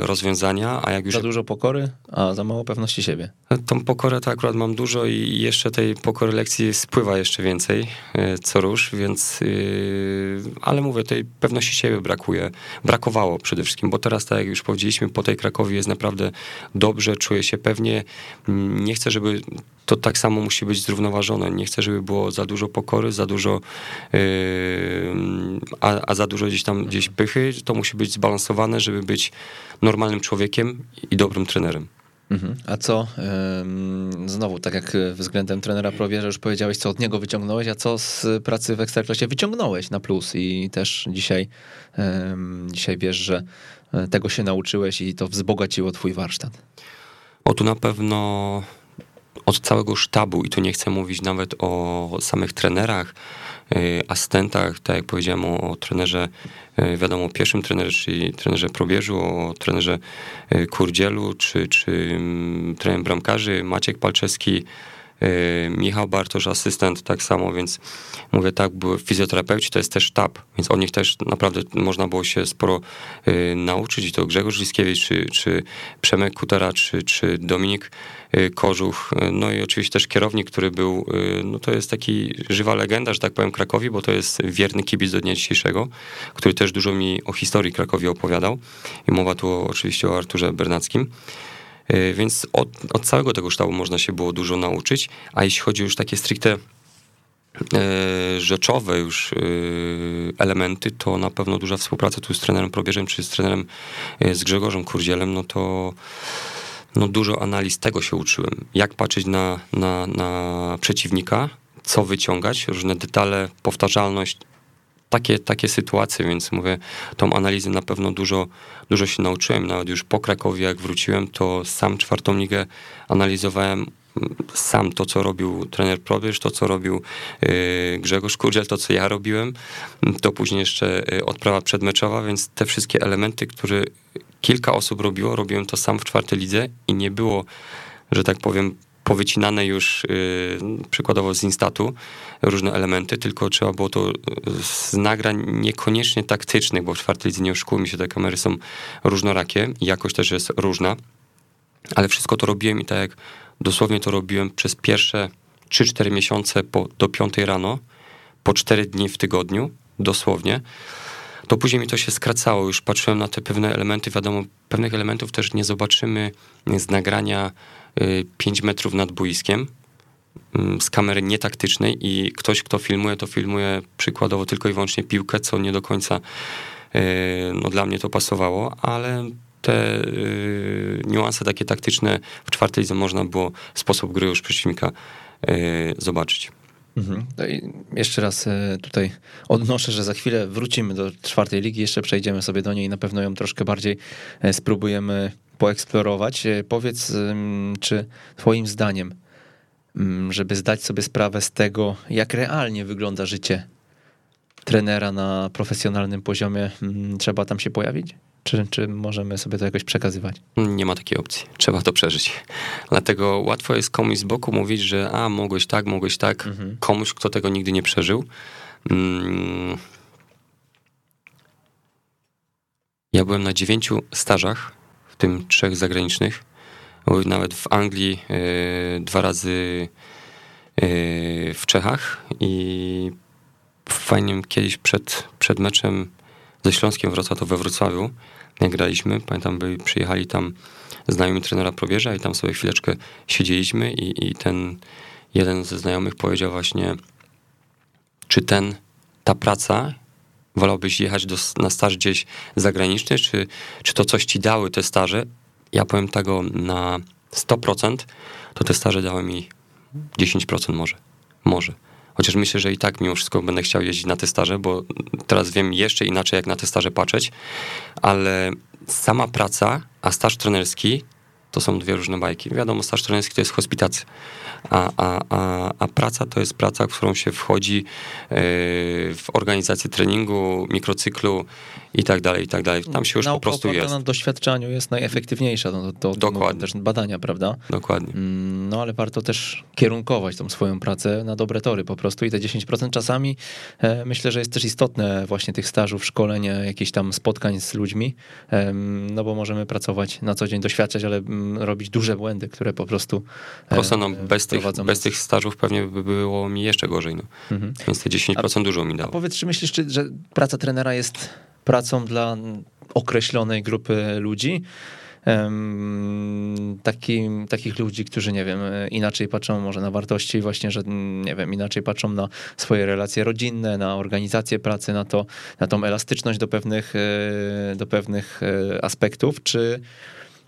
Speaker 2: rozwiązania, a jak już...
Speaker 1: Za dużo pokory, a za mało pewności siebie.
Speaker 2: Tą pokorę to akurat mam dużo i jeszcze tej pokory lekcji spływa jeszcze więcej y, co rusz, więc y, ale mówię, tej pewności siebie brakuje. Brakowało przede wszystkim, bo teraz tak jak już powiedzieliśmy, po tej Krakowie jest naprawdę dobrze, czuję się pewnie. Nie chcę, żeby to tak samo musi być zrównoważone. Nie chcę, żeby było za dużo pokory, za dużo, yy, a, a, za dużo gdzieś tam gdzieś pychy. To musi być zbalansowane, żeby być normalnym człowiekiem i dobrym trenerem.
Speaker 1: Mhm. A co, znowu, tak jak względem trenera Prowierza już powiedziałeś, co od niego wyciągnąłeś, a co z pracy w Ekstraklasie wyciągnąłeś na plus i też dzisiaj, dzisiaj wiesz, że e, tego się nauczyłeś i to wzbogaciło twój warsztat?
Speaker 2: O, tu na pewno od całego sztabu i tu nie chcę mówić nawet o samych trenerach, y, asystentach, tak jak powiedziałem o, trenerze, y, wiadomo, o pierwszym trenerze, czyli trenerze probierzu, o trenerze y, Kurdzielu, czy, czy mm, trener bramkarzy Maciek Palczewski, Michał Bartosz, asystent, tak samo, więc mówię tak, były fizjoterapeuci, to jest też sztab, więc od nich też naprawdę można było się sporo nauczyć i to Grzegorz Liskiewicz, czy, czy Przemek Kutera, czy, czy Dominik Kożuch, no i oczywiście też kierownik, który był, no to jest taki żywa legenda, że tak powiem, Krakowi, bo to jest wierny kibic do dnia dzisiejszego, który też dużo mi o historii Krakowi opowiadał. I mowa tu oczywiście o Arturze Bernackim. Więc od, od całego tego sztabu można się było dużo nauczyć, a jeśli chodzi już takie stricte rzeczowe już elementy, to na pewno duża współpraca tu z trenerem Probierzem, czy z trenerem z Grzegorzem Kurdzielem, no to no dużo analiz tego się uczyłem. Jak patrzeć na, na, na przeciwnika, co wyciągać, różne detale, powtarzalność, takie, takie sytuacje, więc mówię, tą analizę na pewno dużo, dużo się nauczyłem. Nawet już po Krakowie, jak wróciłem, to sam czwartą ligę analizowałem sam to, co robił trener Probierz, to, co robił yy, Grzegorz Kurdziel, to, co ja robiłem, to później jeszcze yy, odprawa przedmeczowa, więc te wszystkie elementy, które kilka osób robiło, robiłem to sam w czwartej lidze i nie było, że tak powiem, powycinane już y, przykładowo z Instatu różne elementy, tylko trzeba było to z nagrań niekoniecznie taktycznych, bo w czwartej lidze nie oszukujmy się, te kamery są różnorakie jakość też jest różna, ale wszystko to robiłem i tak jak dosłownie to robiłem przez pierwsze 3-4 miesiące po, do 5 rano, po 4 dni w tygodniu, dosłownie, to później mi to się skracało, już patrzyłem na te pewne elementy, wiadomo, pewnych elementów też nie zobaczymy z nagrania 5 metrów nad boiskiem mm, z kamery nietaktycznej i ktoś, kto filmuje, to filmuje przykładowo tylko i wyłącznie piłkę, co nie do końca e, no, dla mnie to pasowało, ale te y, niuanse takie taktyczne w czwartej można było sposób gry już przeciwnika y, zobaczyć.
Speaker 1: Mhm. Jeszcze raz tutaj odnoszę, że za chwilę wrócimy do czwartej ligi, jeszcze przejdziemy sobie do niej i na pewno ją troszkę bardziej spróbujemy poeksplorować. E, powiedz, czy Twoim zdaniem, żeby zdać sobie sprawę z tego, jak realnie wygląda życie trenera na profesjonalnym poziomie, trzeba tam się pojawić? Czy, czy możemy sobie to jakoś przekazywać?
Speaker 2: Nie ma takiej opcji. Trzeba to przeżyć. Dlatego łatwo jest komuś z boku mówić, że a, mogłeś tak, mogłeś tak. Mhm. Komuś, kto tego nigdy nie przeżył. Ja byłem na dziewięciu stażach tym trzech zagranicznych. Nawet w Anglii e, dwa razy e, w Czechach i fajnie kiedyś przed, przed meczem ze Śląskiem Wrocław to we Wrocławiu, jak graliśmy, pamiętam, by przyjechali tam znajomi trenera Probierza i tam sobie chwileczkę siedzieliśmy i, i ten jeden ze znajomych powiedział właśnie, czy ten, ta praca wolałbyś jechać do, na staż gdzieś zagraniczny, czy, czy to coś ci dały te staże? Ja powiem tego na 100%, to te staże dały mi 10% może. Może. Chociaż myślę, że i tak mimo wszystko będę chciał jeździć na te staże, bo teraz wiem jeszcze inaczej, jak na te staże patrzeć, ale sama praca, a staż trenerski to są dwie różne bajki. Wiadomo, staż trenerski to jest hospitacja a, a, a, a praca to jest praca, w którą się wchodzi e, w organizację treningu, mikrocyklu i tak dalej, i tak dalej. Tam się już Nauka po prostu jest.
Speaker 1: na doświadczeniu jest najefektywniejsza, no, to, to Dokładnie. też badania, prawda?
Speaker 2: Dokładnie.
Speaker 1: Mm, no ale warto też kierunkować tą swoją pracę na dobre tory po prostu i te 10% czasami e, myślę, że jest też istotne właśnie tych stażów, szkolenia, jakichś tam spotkań z ludźmi, e, no bo możemy pracować na co dzień, doświadczać, ale m, mm, robić duże błędy, które po prostu
Speaker 2: e, Prosto, no, bez tych, bez tych stażów pewnie by było mi jeszcze gorzej. No. Mhm. Więc te 10% a, dużo mi dało.
Speaker 1: A powiedz, czy myślisz, czy, że praca trenera jest pracą dla określonej grupy ludzi? Taki, takich ludzi, którzy, nie wiem, inaczej patrzą może na wartości, właśnie, że, nie wiem, inaczej patrzą na swoje relacje rodzinne, na organizację pracy, na to, na tą elastyczność do pewnych, e, do pewnych e, aspektów, czy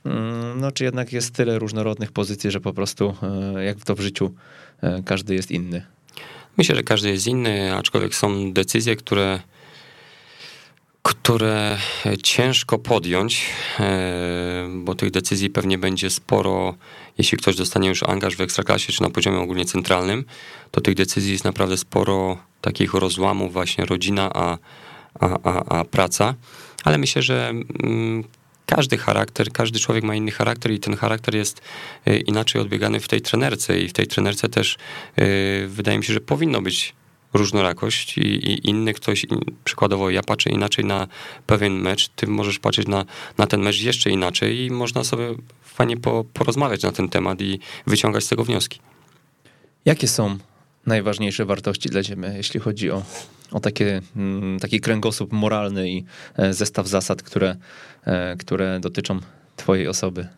Speaker 1: Mm, no czy jednak jest tyle różnorodnych pozycji, że po prostu e, jak to w życiu każdy jest inny?
Speaker 2: Myślę, że każdy jest inny, aczkolwiek są decyzje, które które ciężko podjąć, e, bo tych decyzji pewnie będzie sporo. Jeśli ktoś dostanie już angaż w ekstraklasie, czy na poziomie ogólnie centralnym, to tych decyzji jest naprawdę sporo takich rozłamów, właśnie rodzina, a, a, a, a praca. Ale myślę, że mm, każdy charakter, każdy człowiek ma inny charakter i ten charakter jest y, inaczej odbiegany w tej trenerce i w tej trenerce też y, wydaje mi się, że powinno być różnorakość i, i inny ktoś, przykładowo ja patrzę inaczej na pewien mecz, ty możesz patrzeć na, na ten mecz jeszcze inaczej i można sobie fajnie po, porozmawiać na ten temat i wyciągać z tego wnioski.
Speaker 1: Jakie są najważniejsze wartości dla ciebie, jeśli chodzi o, o takie, mm, taki kręgosłup moralny i e, zestaw zasad, które, e, które dotyczą twojej osoby?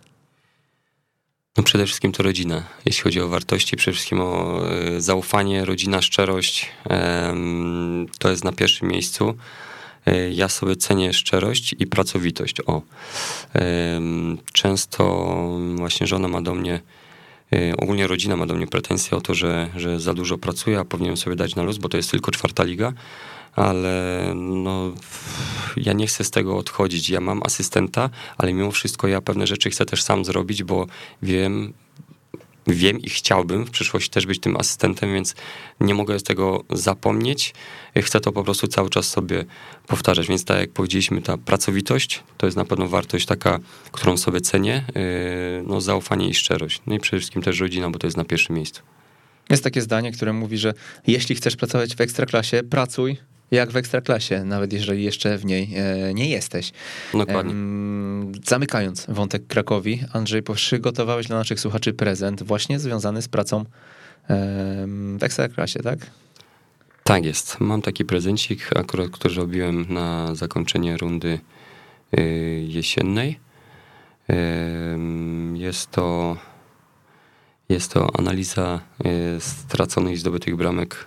Speaker 2: No przede wszystkim to rodzina. Jeśli chodzi o wartości, przede wszystkim o e, zaufanie, rodzina, szczerość. To jest na pierwszym miejscu. Ja sobie cenię szczerość i pracowitość. O. Często właśnie żona ma do mnie Y, ogólnie rodzina ma do mnie pretensje o to, że, że za dużo pracuję, a powinienem sobie dać na luz, bo to jest tylko czwarta liga, ale no, ja nie chcę z tego odchodzić. Ja mam asystenta, ale mimo wszystko ja pewne rzeczy chcę też sam zrobić, bo wiem, wiem i chciałbym w przyszłości też być tym asystentem, więc nie mogę z tego zapomnieć. Chcę to po prostu cały czas sobie powtarzać. Więc tak jak powiedzieliśmy, ta pracowitość to jest na pewno wartość taka, którą sobie cenię. Yy, no, zaufanie i szczerość. No i przede wszystkim też rodzina, bo to jest na pierwszym miejscu.
Speaker 1: Jest takie zdanie, które mówi, że jeśli chcesz pracować w ekstraklasie, pracuj jak w ekstraklasie, nawet jeżeli jeszcze w niej e, nie jesteś.
Speaker 2: Dokładnie.
Speaker 1: Zamykając wątek Krakowi, Andrzej, przygotowałeś dla naszych słuchaczy prezent właśnie związany z pracą w ekstraklasie, tak?
Speaker 2: Tak jest. Mam taki prezencik, akurat, który robiłem na zakończenie rundy y, jesiennej. Jest to, jest to analiza y, straconych i zdobytych bramek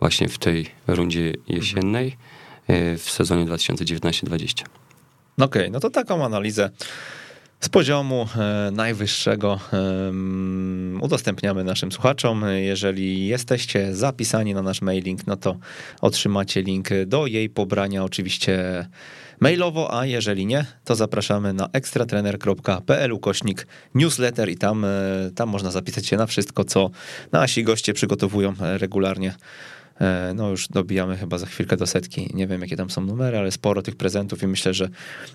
Speaker 2: właśnie w tej rundzie jesiennej y, w sezonie 2019-2020.
Speaker 1: Okej, okay, no to taką analizę z poziomu e, najwyższego udostępniamy naszym słuchaczom. Jeżeli jesteście zapisani na nasz mailing, no to otrzymacie link do jej pobrania oczywiście mailowo, a jeżeli nie, to zapraszamy na ekstratrener.pl ukośnik newsletter i tam, e, tam można zapisać się na wszystko, co nasi goście przygotowują regularnie E, no już dobijamy chyba za chwilkę do setki. Nie wiem, jakie tam są numery, ale sporo tych prezentów i myślę, że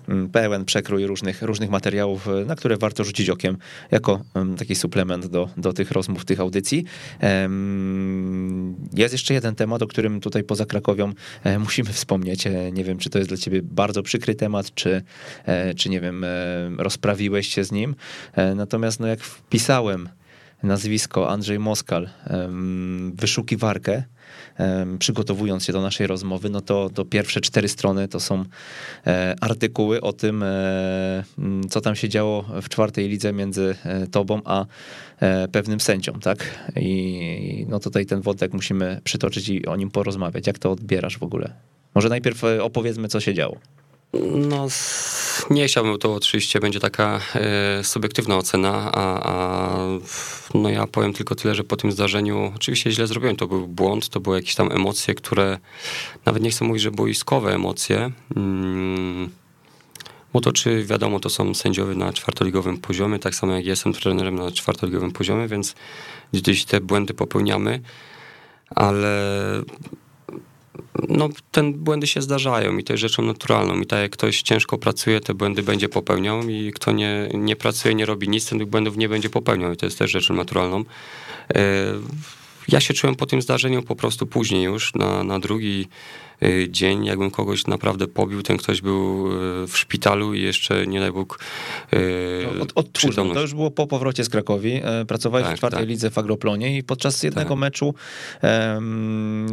Speaker 1: mm, pełen przekrój różnych, różnych materiałów, e, na które warto rzucić okiem jako mm, taki suplement do, do tych rozmów, tych audycji. Jest jeszcze jeden temat, o którym tutaj poza Krakowią e, musimy wspomnieć. Nie wiem, czy to jest dla ciebie bardzo przykry temat, czy, czy nie wiem, rozprawiłeś się z nim. Natomiast no jak wpisałem nazwisko Andrzej Moskal, wyszukiwarkę, przygotowując się do naszej rozmowy, no to, to pierwsze cztery strony to są e, artykuły o tym, e, co tam się działo w czwartej lidze między e, tobą a pewnym sędzią, tak? I no tutaj ten wątek musimy przytoczyć i o nim porozmawiać. Jak to odbierasz w ogóle? Może najpierw opowiedzmy, co się działo.
Speaker 2: No, nie chciałbym, to oczywiście będzie taka e, subiektywna ocena, a, a, no ja powiem tylko tyle, że po tym zdarzeniu oczywiście źle zrobiłem, to był błąd, to były jakieś tam emocje, które nawet nie chcę mówić, że boiskowe emocje, mm, bo to czy wiadomo, to są sędziowie na czwartoligowym poziomie, tak samo jak jestem trenerem na czwartoligowym poziomie, więc gdzieś te błędy popełniamy, ale no, ten błędy się zdarzają i to jest rzeczą naturalną. I tak jak ktoś ciężko pracuje, te błędy będzie popełniał i kto nie, nie pracuje, nie robi nic, tych błędów nie będzie popełniał i to jest też rzeczą naturalną. E, ja się czułem po tym zdarzeniu po prostu później już, na, na drugi dzień, jakbym kogoś naprawdę pobił, ten ktoś był y, w szpitalu i jeszcze, nie daj Bóg,
Speaker 1: y, no, od, od, To już było po powrocie z Krakowi. E, pracowałeś tak, w czwartej tak. lidze w Agroplonie i podczas jednego tak. meczu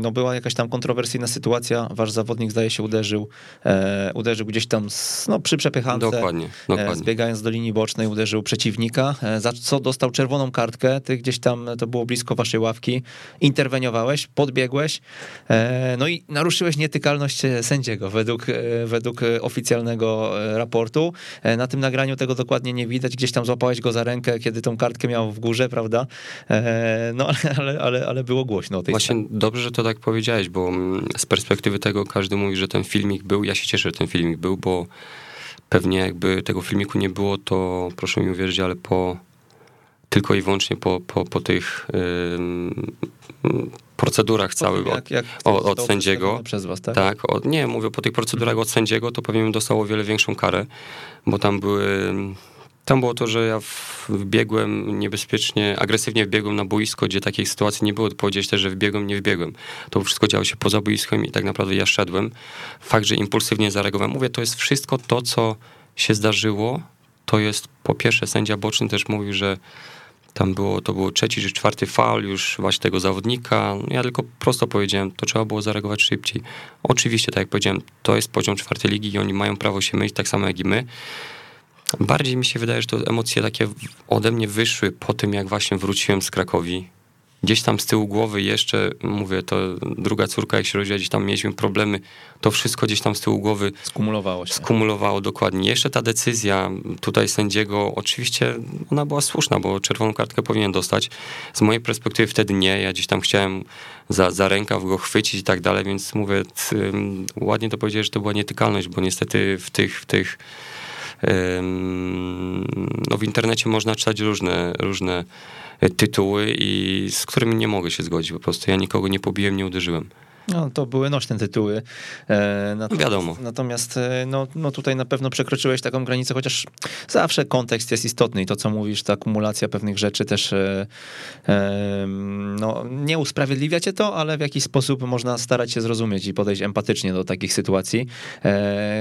Speaker 1: no, była jakaś tam kontrowersyjna sytuacja. Wasz zawodnik, zdaje się, uderzył, e, uderzył gdzieś tam no, przy przepychance.
Speaker 2: Dokładnie, e,
Speaker 1: dokładnie. Zbiegając do linii bocznej, uderzył przeciwnika, za co dostał czerwoną kartkę. Ty gdzieś tam, to było blisko waszej ławki, interweniowałeś, podbiegłeś, no i naruszyłeś nietykalność e, sędziego według, e, według e, oficjalnego raportu. Na tym nagraniu tego dokładnie nie widać. Gdzieś tam złapałeś go za rękę, kiedy tą kartkę miał w górze, prawda? No ale, ale, ale było głośno o tej
Speaker 2: Właśnie sprawie. dobrze, że to tak powiedziałeś, bo mm, z perspektywy tego każdy mówi, że ten filmik był. Ja się cieszę, że ten filmik był, bo pewnie jakby tego filmiku nie było, to proszę mi uwierzyć, ale po tylko i wyłącznie po, po, po tych yy, procedurach całych
Speaker 1: jak, jak
Speaker 2: od, od sędziego.
Speaker 1: Przez was, tak?
Speaker 2: tak od, nie, mówię po tych procedurach od sędziego, to pewnie bym dostał o wiele większą karę, bo tam były tam było to, że ja wbiegłem niebezpiecznie, agresywnie wbiegłem na boisko, gdzie takiej sytuacji nie było. Powiedzieć też, że wbiegłem, nie wbiegłem. To wszystko działo się poza boiskiem i tak naprawdę ja szedłem. Fakt, że impulsywnie zareagowałem. Mówię, to jest wszystko to, co się zdarzyło. To jest po pierwsze sędzia boczny też mówił, że tam było, to był trzeci czy czwarty faul już właśnie tego zawodnika. Ja tylko prosto powiedziałem, to trzeba było zareagować szybciej. Oczywiście, tak jak powiedziałem, to jest poziom czwartej ligi i oni mają prawo się mylić tak samo jak i my. Bardziej mi się wydaje, że to emocje takie ode mnie wyszły po tym, jak właśnie wróciłem z Krakowi. Gdzieś tam z tyłu głowy jeszcze, mówię, to druga córka, jak się rodziła, gdzieś tam mieliśmy problemy, to wszystko gdzieś tam z tyłu głowy
Speaker 1: skumulowało się.
Speaker 2: Skumulowało dokładnie. Jeszcze ta decyzja tutaj sędziego, oczywiście ona była słuszna, bo czerwoną kartkę powinien dostać. Z mojej perspektywy wtedy nie. Ja gdzieś tam chciałem za, za rękaw go chwycić i tak dalej, więc mówię, ładnie to powiedzieć, że to była nietykalność, bo niestety w tych, w tych no w internecie można czytać różne, różne tytuły i z którymi nie mogę się zgodzić. Po prostu ja nikogo nie pobiłem, nie uderzyłem.
Speaker 1: No, to były nośne tytuły.
Speaker 2: E, natomiast,
Speaker 1: Wiadomo. Natomiast e, no, no tutaj na pewno przekroczyłeś taką granicę, chociaż zawsze kontekst jest istotny i to, co mówisz, ta akumulacja pewnych rzeczy też e, no, nie usprawiedliwia cię to, ale w jakiś sposób można starać się zrozumieć i podejść empatycznie do takich sytuacji.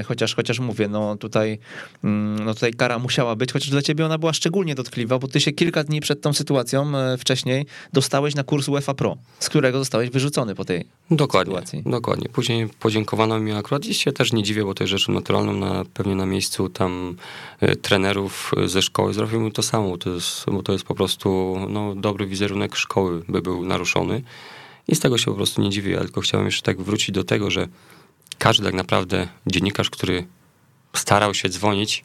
Speaker 1: Chociaż, chociaż mówię, no tutaj, mm, no tutaj kara musiała być, chociaż dla ciebie ona była szczególnie dotkliwa, bo ty się kilka dni przed tą sytuacją wcześniej dostałeś na kurs UEFA Pro, z którego zostałeś wyrzucony po tej
Speaker 2: Dokładnie. Dokładnie, sytuacji. Dokładnie. Później podziękowano mi akurat i się też nie dziwię, bo to jest rzeczą naturalną, na, pewnie na miejscu tam y, trenerów ze szkoły zrobił to samo, to jest, bo to jest po prostu no, dobry wizerunek szkoły by był naruszony i z tego się po prostu nie dziwię, ja tylko chciałem jeszcze tak wrócić do tego, że każdy tak naprawdę dziennikarz, który starał się dzwonić,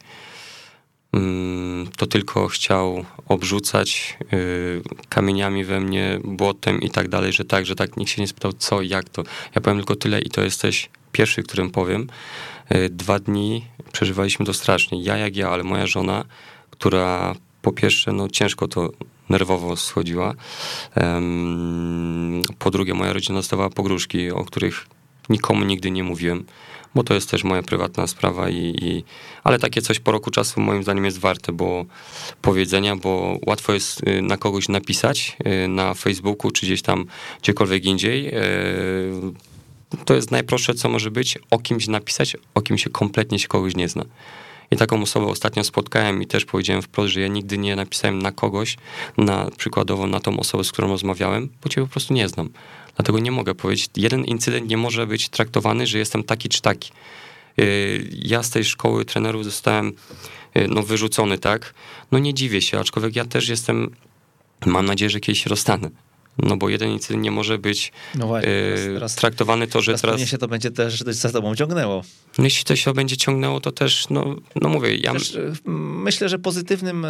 Speaker 2: to tylko chciał obrzucać y, kamieniami we mnie, błotem i tak dalej, że tak, że tak, nikt się nie spytał co, jak to. Ja powiem tylko tyle i to jesteś pierwszy, którym powiem. Y, dwa dni przeżywaliśmy to strasznie. Ja jak ja, ale moja żona, która po pierwsze, no ciężko to nerwowo schodziła. Po drugie, moja rodzina dostawała pogróżki, o których nikomu nigdy nie mówiłem bo to jest też moja prywatna sprawa i, i, ale takie coś po roku czasu moim zdaniem jest warte, bo powiedzenia, bo łatwo jest y, na kogoś napisać y, na Facebooku czy gdzieś tam gdziekolwiek indziej. Y, to jest najprostsze, co może być, o kimś napisać, o kim się kompletnie się kogoś nie zna. I taką osobę ostatnio spotkałem i też powiedziałem wprost, że ja nigdy nie napisałem na kogoś, na przykładowo na tą osobę, z którą rozmawiałem, bo cię po prostu nie znam. Dlatego nie mogę powiedzieć, jeden incydent nie może być traktowany, że jestem taki czy taki. Y, ja z tej szkoły trenerów zostałem y, no, wyrzucony, tak? No nie dziwię się, aczkolwiek ja też jestem, mam nadzieję, że kiedyś się rozstanę. No bo jeden incydent nie może być no właśnie, teraz, teraz, traktowany to, że teraz...
Speaker 1: teraz... się to będzie też za tobą ciągnęło.
Speaker 2: No jeśli to się będzie ciągnęło, to też, no, no mówię, ja... Też,
Speaker 1: myślę, że pozytywnym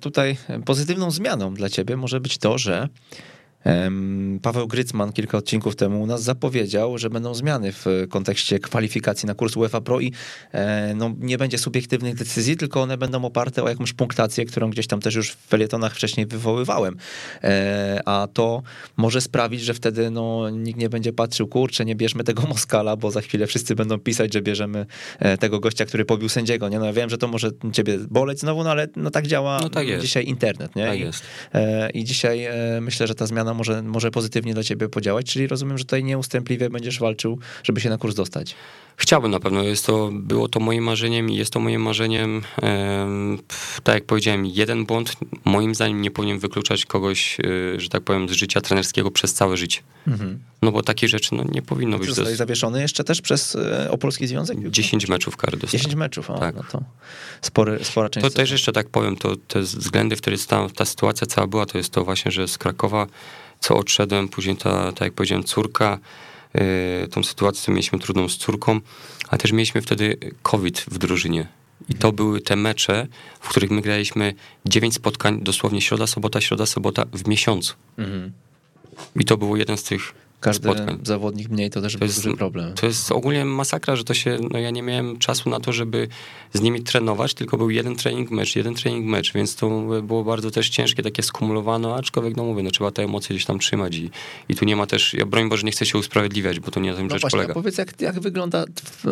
Speaker 1: tutaj, pozytywną zmianą dla ciebie może być to, że Paweł Grycman kilka odcinków temu u nas zapowiedział, że będą zmiany w kontekście kwalifikacji na kurs UEFA Pro i e, no, nie będzie subiektywnych decyzji, tylko one będą oparte o jakąś punktację, którą gdzieś tam też już w felietonach wcześniej wywoływałem. E, a to może sprawić, że wtedy no, nikt nie będzie patrzył, kurczę, nie bierzmy tego Moskala, bo za chwilę wszyscy będą pisać, że bierzemy e, tego gościa, który pobił sędziego. Nie? No, ja wiem, że to może ciebie boleć znowu, no ale no, tak działa no, tak dzisiaj internet. Nie?
Speaker 2: Tak
Speaker 1: I. I dzisiaj myślę, że ta zmiana może, może pozytywnie dla ciebie podziałać, czyli rozumiem, że tutaj nieustępliwie będziesz walczył, żeby się na kurs dostać.
Speaker 2: Chciałbym na pewno, jest to, było to moim marzeniem i jest to moim marzeniem. tak jak powiedziałem, jeden błąd moim zdaniem nie powinien wykluczać kogoś, e, że tak powiem, z życia trenerskiego przez całe życie. Mhm. No bo takie rzeczy no, nie powinno być.
Speaker 1: Zostałeś jest... zawieszony jeszcze też przez e, Opolski Związek?
Speaker 2: 10 meczów kary dostałem.
Speaker 1: 10 meczów, o, tak. no to spory, spora część.
Speaker 2: To też jeszcze tak powiem, to te względy, w których ta, ta sytuacja cała była, to jest to właśnie, że z Krakowa co odszedłem, później ta, tak jak powiedziałem, córka, yy, tą sytuację mieliśmy trudną z córką, a też mieliśmy wtedy COVID w drużynie. I to były te mecze, w których my graliśmy 9 spotkań, dosłownie środa, sobota, środa, sobota w miesiącu. Mhm. I to był jeden z tych
Speaker 1: każdy
Speaker 2: spotkań.
Speaker 1: zawodnik mniej to też to był jest, duży problem.
Speaker 2: To jest ogólnie masakra, że to się, no ja nie miałem czasu na to, żeby z nimi trenować, tylko był jeden trening mecz, jeden trening mecz, więc to było bardzo też ciężkie, takie skumulowane, aczkolwiek no mówię, no trzeba te emocje gdzieś tam trzymać i, i tu nie ma też, ja broń Boże nie chcę się usprawiedliwiać, bo to nie na tym no rzecz właśnie, polega.
Speaker 1: powiedz jak, jak wygląda w,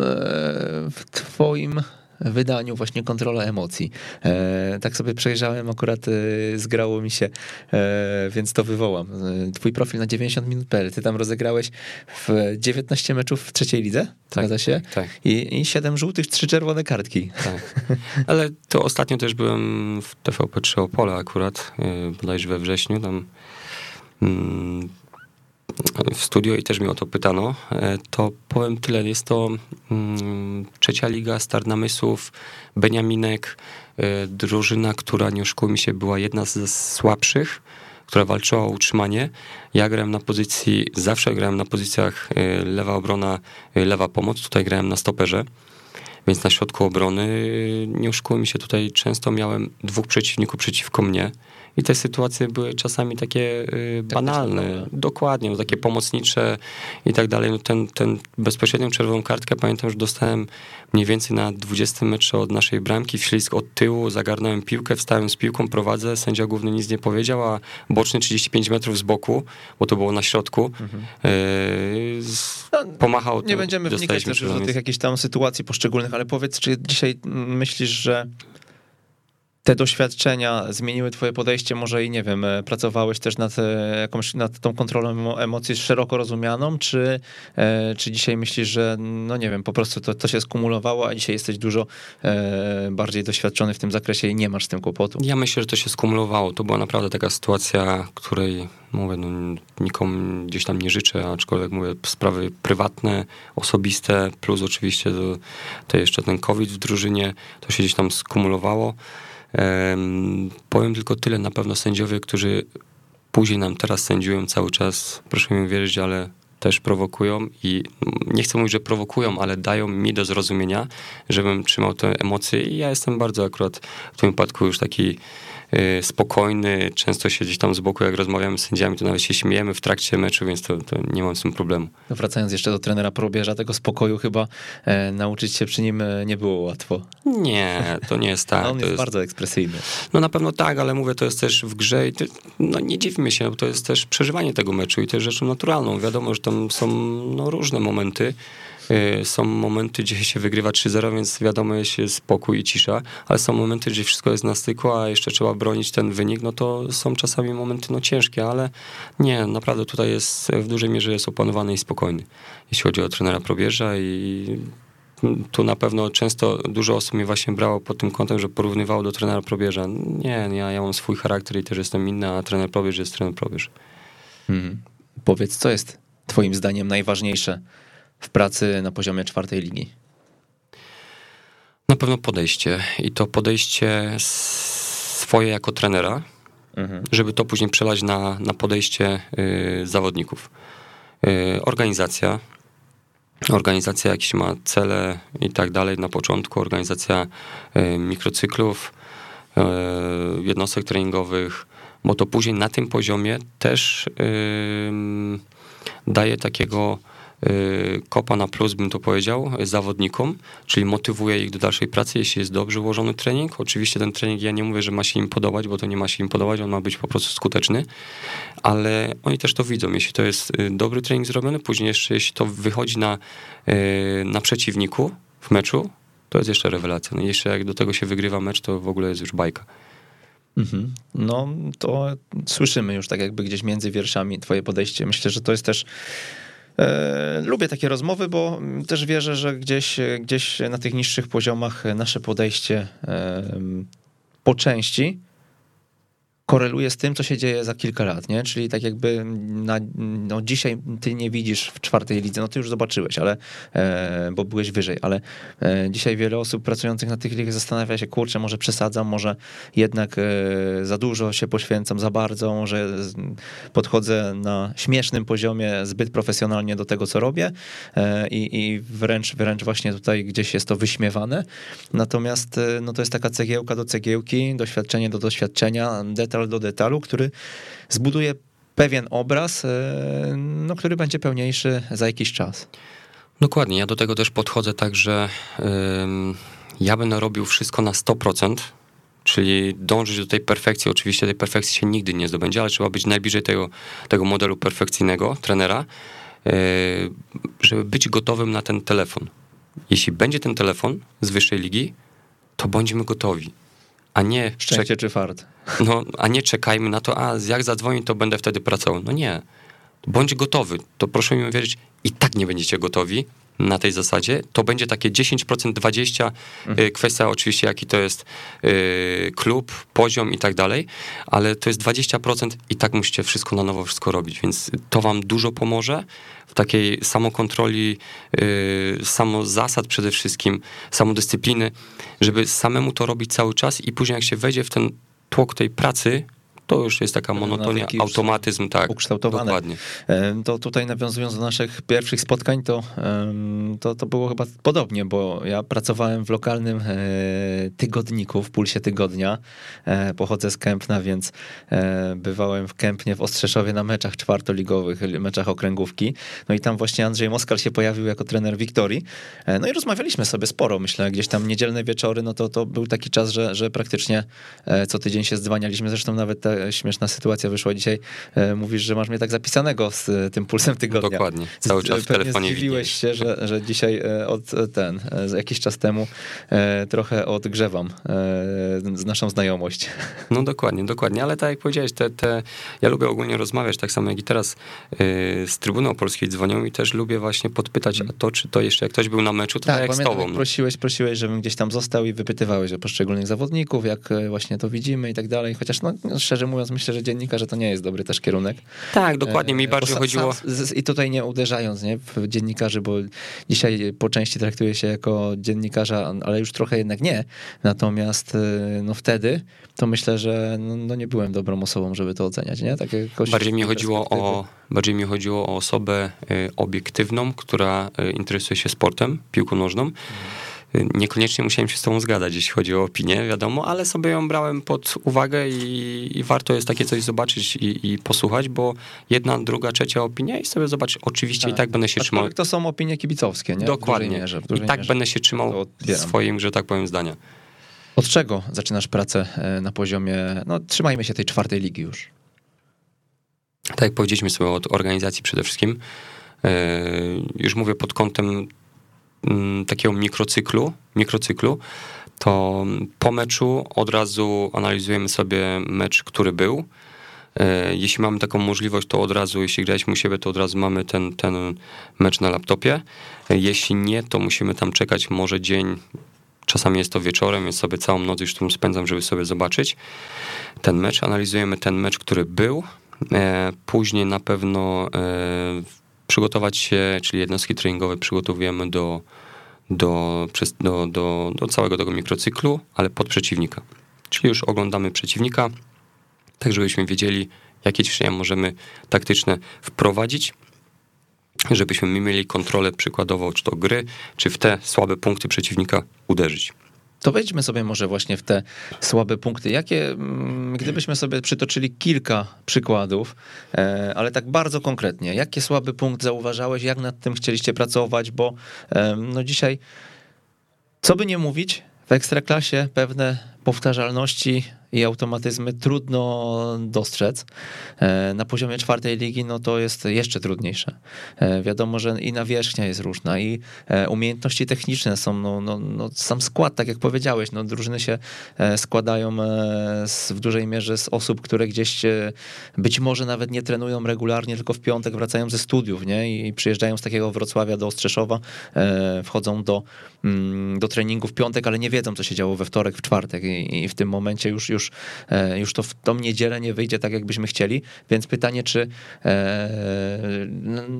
Speaker 1: w twoim wydaniu właśnie kontrola emocji. E, tak sobie przejrzałem, akurat e, zgrało mi się, e, więc to wywołam. E, twój profil na 90 minut PL, ty tam rozegrałeś w 19 meczów w trzeciej lidze, tak, zgadza się?
Speaker 2: Tak.
Speaker 1: I, I 7 żółtych, 3 czerwone kartki.
Speaker 2: Tak. Ale to ostatnio też byłem w TVP3 Opole akurat, e, bodajże we wrześniu, tam mm, w studio i też mi o to pytano, e, to powiem tyle. Jest to mm, trzecia liga, start namysłów, Beniaminek, e, drużyna, która nie oszukujmy się, była jedna z słabszych, która walczyła o utrzymanie. Ja grałem na pozycji, zawsze grałem na pozycjach e, lewa obrona, lewa pomoc, tutaj grałem na stoperze. Więc na środku obrony, nie oszukujmy się, tutaj często miałem dwóch przeciwników przeciwko mnie. I te sytuacje były czasami takie y, banalne, dokładnie, no, takie pomocnicze i tak dalej. No ten, ten bezpośrednią czerwoną kartkę pamiętam, że dostałem mniej więcej na 20 metrze od naszej bramki, wślizg od tyłu, zagarnąłem piłkę, wstałem z piłką, prowadzę, sędzia główny nic nie powiedział, a boczny 35 metrów z boku, bo to było na środku, mhm. yy, no, pomachał.
Speaker 1: Nie będziemy wnikać też już do tych jakichś tam sytuacji poszczególnych, ale powiedz, czy dzisiaj myślisz, że te doświadczenia zmieniły twoje podejście, może i nie wiem, e, pracowałeś też nad e, jakąś, nad tą kontrolą emocji szeroko rozumianą, czy, e, czy dzisiaj myślisz, że no nie wiem, po prostu to, to się skumulowało, a dzisiaj jesteś dużo bardziej doświadczony w tym zakresie i nie masz z tym kłopotu?
Speaker 2: Ja myślę, że to się skumulowało. To była naprawdę taka sytuacja, której mówię, no, nikomu gdzieś tam nie życzę, aczkolwiek mówię, sprawy prywatne, osobiste, plus oczywiście to, to jeszcze ten COVID w drużynie, to się gdzieś tam skumulowało. Powiem tylko tyle, na pewno sędziowie, którzy później nam teraz sędziują cały czas, proszę mi wierzyć, ale też prowokują i nie chcę mówić, że prowokują, ale dają mi do zrozumienia, żebym trzymał te emocje i ja jestem bardzo akurat w tym wypadku już taki spokojny, często się gdzieś tam z boku, jak rozmawiamy z sędziami, to nawet się śmiejemy w trakcie meczu, więc to, to nie mam z tym problemu.
Speaker 1: No wracając jeszcze do trenera Probierza, tego spokoju chyba e, nauczyć się przy nim e, nie było łatwo.
Speaker 2: Nie, to nie jest tak.
Speaker 1: On jest,
Speaker 2: jest,
Speaker 1: bardzo ekspresyjny.
Speaker 2: No na pewno tak, ale mówię, to jest też w grze i to, no nie dziwmy się, bo to jest też przeżywanie tego meczu i to jest rzeczą naturalną. Wiadomo, że tam są no, różne momenty, Y, są momenty, gdzie się wygrywa 3-0, więc wiadomo jest spokój i cisza, ale są momenty, gdzie wszystko jest na styku, a jeszcze trzeba bronić ten wynik, no to są czasami momenty no ciężkie, ale nie, naprawdę tutaj jest w dużej mierze jest opanowany i spokojny, jeśli chodzi o trenera Probierza i tu na pewno często dużo osób mnie właśnie brało pod tym kątem, że porównywało do trenera Probierza. Nie, ja, ja mam swój charakter i też jestem inny, a trener Probierz jest trener Probierz.
Speaker 1: Hmm. Powiedz, co jest twoim zdaniem najważniejsze w pracy na poziomie czwartej ligi?
Speaker 2: Na pewno podejście i to podejście swoje jako trenera, mhm. żeby to później przelać na, na podejście y, zawodników. Y, organizacja, organizacja jakieś ma cele i tak dalej na początku, organizacja y, mikrocyklów, y, jednostek treningowych, bo to później na tym poziomie też daje takiego kopa na plus, bym to powiedział, zawodnikom, czyli motywuje ich do dalszej pracy, jeśli jest dobrze ułożony trening. Oczywiście ten trening, ja nie mówię, że ma się im podobać, bo to nie ma się im podobać, on ma być po prostu skuteczny, ale oni też to widzą. Jeśli to jest y, dobry trening zrobiony, później jeszcze jeśli to wychodzi na, y, na przeciwniku w meczu, to jest jeszcze rewelacja. No jeszcze jak do tego się wygrywa mecz, to w ogóle jest już bajka.
Speaker 1: Mhm. No to słyszymy już tak jakby gdzieś między wierszami twoje podejście. Myślę, że to jest też lubię takie rozmowy, bo też wierzę, że gdzieś, gdzieś na tych niższych poziomach nasze podejście po części koreluje z tym, co się dzieje za kilka lat, nie? Czyli tak jakby na, no dzisiaj ty nie widzisz w czwartej lidze, no ty już zobaczyłeś, ale, e, bo byłeś wyżej, ale e, dzisiaj wiele osób pracujących na tych ligach zastanawia się, kurczę, może przesadzam, może jednak e, za dużo się poświęcam, za bardzo, może podchodzę na śmiesznym poziomie zbyt profesjonalnie do tego, co robię e, i, i wręcz, wręcz właśnie tutaj gdzieś jest to wyśmiewane. Natomiast e, no to jest taka cegiełka do cegiełki, doświadczenie do doświadczenia, detal do detalu, który zbuduje pewien obraz, no, który będzie pełniejszy za jakiś czas.
Speaker 2: Dokładnie, ja do tego też podchodzę tak, że ja będę robił wszystko na 100%, czyli dążyć do tej perfekcji. Oczywiście tej perfekcji się nigdy nie zdobędzie, ale trzeba być najbliżej tego, tego modelu perfekcyjnego trenera, e, żeby być gotowym na ten telefon. Jeśli będzie ten telefon z wyższej ligi, to bądźmy gotowi. A nie
Speaker 1: Szczęście czy fart.
Speaker 2: No, a nie czekajmy na to, a jak zadzwoni, to będę wtedy pracował. No nie. Bądź gotowy. To proszę mi wierzyć, i tak nie będziecie gotowi, na tej zasadzie, to będzie takie 10%, 20%, mhm. kwestia oczywiście jaki to jest y, klub, poziom i tak dalej, ale to jest 20% i tak musicie wszystko na nowo wszystko robić, więc to wam dużo pomoże w takiej samokontroli, y, samo zasad przede wszystkim, samodyscypliny, żeby samemu to robić cały czas i później jak się wejdzie w ten tłok tej pracy, to już jest taka monotonia, automatyzm, tak.
Speaker 1: Ukształtowane. Dokładnie. To tutaj nawiązując do naszych pierwszych spotkań, to, to, to było chyba podobnie, bo ja pracowałem w lokalnym e, tygodniku, w Pulsie Tygodnia. E, pochodzę z Kępna, więc e, bywałem w Kępnie, w Ostrzeszowie na meczach czwartoligowych, meczach okręgówki. No i tam właśnie Andrzej Moskal się pojawił jako trener Wiktorii. No i rozmawialiśmy sobie sporo, myślę, gdzieś tam niedzielne wieczory, no to, to był taki czas, że, że praktycznie co tydzień się zdzwanialiśmy. Zresztą nawet te śmieszna sytuacja wyszła dzisiaj. E, mówisz, że masz mnie tak zapisanego z e, tym pulsem tygodnia.
Speaker 2: Dokładnie, cały czas w telefonie
Speaker 1: zdziwiłeś się, że, że dzisiaj e, od ten, jakiś czas temu trochę odgrzewam z naszą znajomość.
Speaker 2: No dokładnie, dokładnie, ale tak jak powiedziałeś, te, te, ja lubię ogólnie rozmawiać, tak samo jak i teraz z Trybuną Polskiej dzwonią i też lubię właśnie podpytać, a to czy to jeszcze, jak ktoś był na meczu, to tak, tak jak z tobą.
Speaker 1: No. Prosiłeś, prosiłeś, żebym gdzieś tam został i wypytywałeś o poszczególnych zawodników, jak właśnie to widzimy i tak dalej, chociaż no, szczerze mówiąc, myślę, że dziennikarze to nie jest dobry też kierunek.
Speaker 2: Tak, dokładnie, mi e, bardziej chodziło...
Speaker 1: I tutaj nie uderzając nie, w dziennikarzy, bo dzisiaj po części traktuje się jako dziennikarza, ale już trochę jednak nie. Natomiast e, no wtedy to myślę, że no, no nie byłem dobrą osobą, żeby to oceniać, nie? Tak
Speaker 2: bardziej mi chodziło o bardziej mi chodziło o osobę e, obiektywną, która interesuje się sportem, piłką nożną. Mhm Niekoniecznie musiałem się z tobą zgadzać, jeśli chodzi o opinię, wiadomo, ale sobie ją brałem pod uwagę i, i warto jest takie coś zobaczyć i, i, posłuchać, bo jedna, druga, trzecia opinia i sobie zobaczyć. Oczywiście tak. i tak będę się trzymał.
Speaker 1: To są opinie kibicowskie, nie?
Speaker 2: Dokładnie. Mierze, I tak mierze. będę się trzymał swoim, że tak powiem, zdania.
Speaker 1: Od czego zaczynasz pracę e, na poziomie, no trzymajmy się tej czwartej ligi już?
Speaker 2: Tak jak powiedzieliśmy sobie od organizacji przede wszystkim, e, już mówię pod kątem takiego mikrocyklu, mikrocyklu, to po meczu od razu analizujemy sobie mecz, który był. E, jeśli mamy taką możliwość, to od razu, jeśli graliśmy u siebie, to od razu mamy ten, ten mecz na laptopie. E, jeśli nie, to musimy tam czekać może dzień, czasami jest to wieczorem, więc sobie całą noc już tym spędzam, żeby sobie zobaczyć ten mecz. Analizujemy ten mecz, który był. E, później na pewno przygotować się, czyli jednostki treningowe przygotowujemy do, do, do, do, do całego tego mikrocyklu, ale pod przeciwnika. Czyli już oglądamy przeciwnika, tak żebyśmy wiedzieli, jakie ćwiczenia możemy taktyczne wprowadzić, żebyśmy mieli kontrolę przykładowo, czy to gry, czy w te słabe punkty przeciwnika uderzyć.
Speaker 1: To wejdźmy sobie może właśnie w te słabe punkty. Jakie, mm, gdybyśmy sobie przytoczyli kilka przykładów, e, ale tak bardzo konkretnie, jaki słaby punkt zauważałeś, jak nad tym chcieliście pracować, bo no dzisiaj, co by nie mówić, w ekstraklasie pewne powtarzalności i automatyzmy trudno dostrzec. E, na poziomie czwartej ligi no to jest jeszcze trudniejsze. E, wiadomo, że i nawierzchnia jest różna i e, umiejętności techniczne są, no, no, no sam skład, tak jak powiedziałeś, no drużyny się składają z, w dużej mierze z osób, które gdzieś być może nawet nie trenują regularnie, tylko w piątek wracają ze studiów, nie? I przyjeżdżają z takiego Wrocławia do Ostrzeszowa, wchodzą do, mm, do treningu w piątek, ale nie wiedzą, co się działo we wtorek, w czwartek i, i w tym momencie już, już, e, już to w tą niedzielę nie wyjdzie tak, jakbyśmy chcieli, więc pytanie, czy e,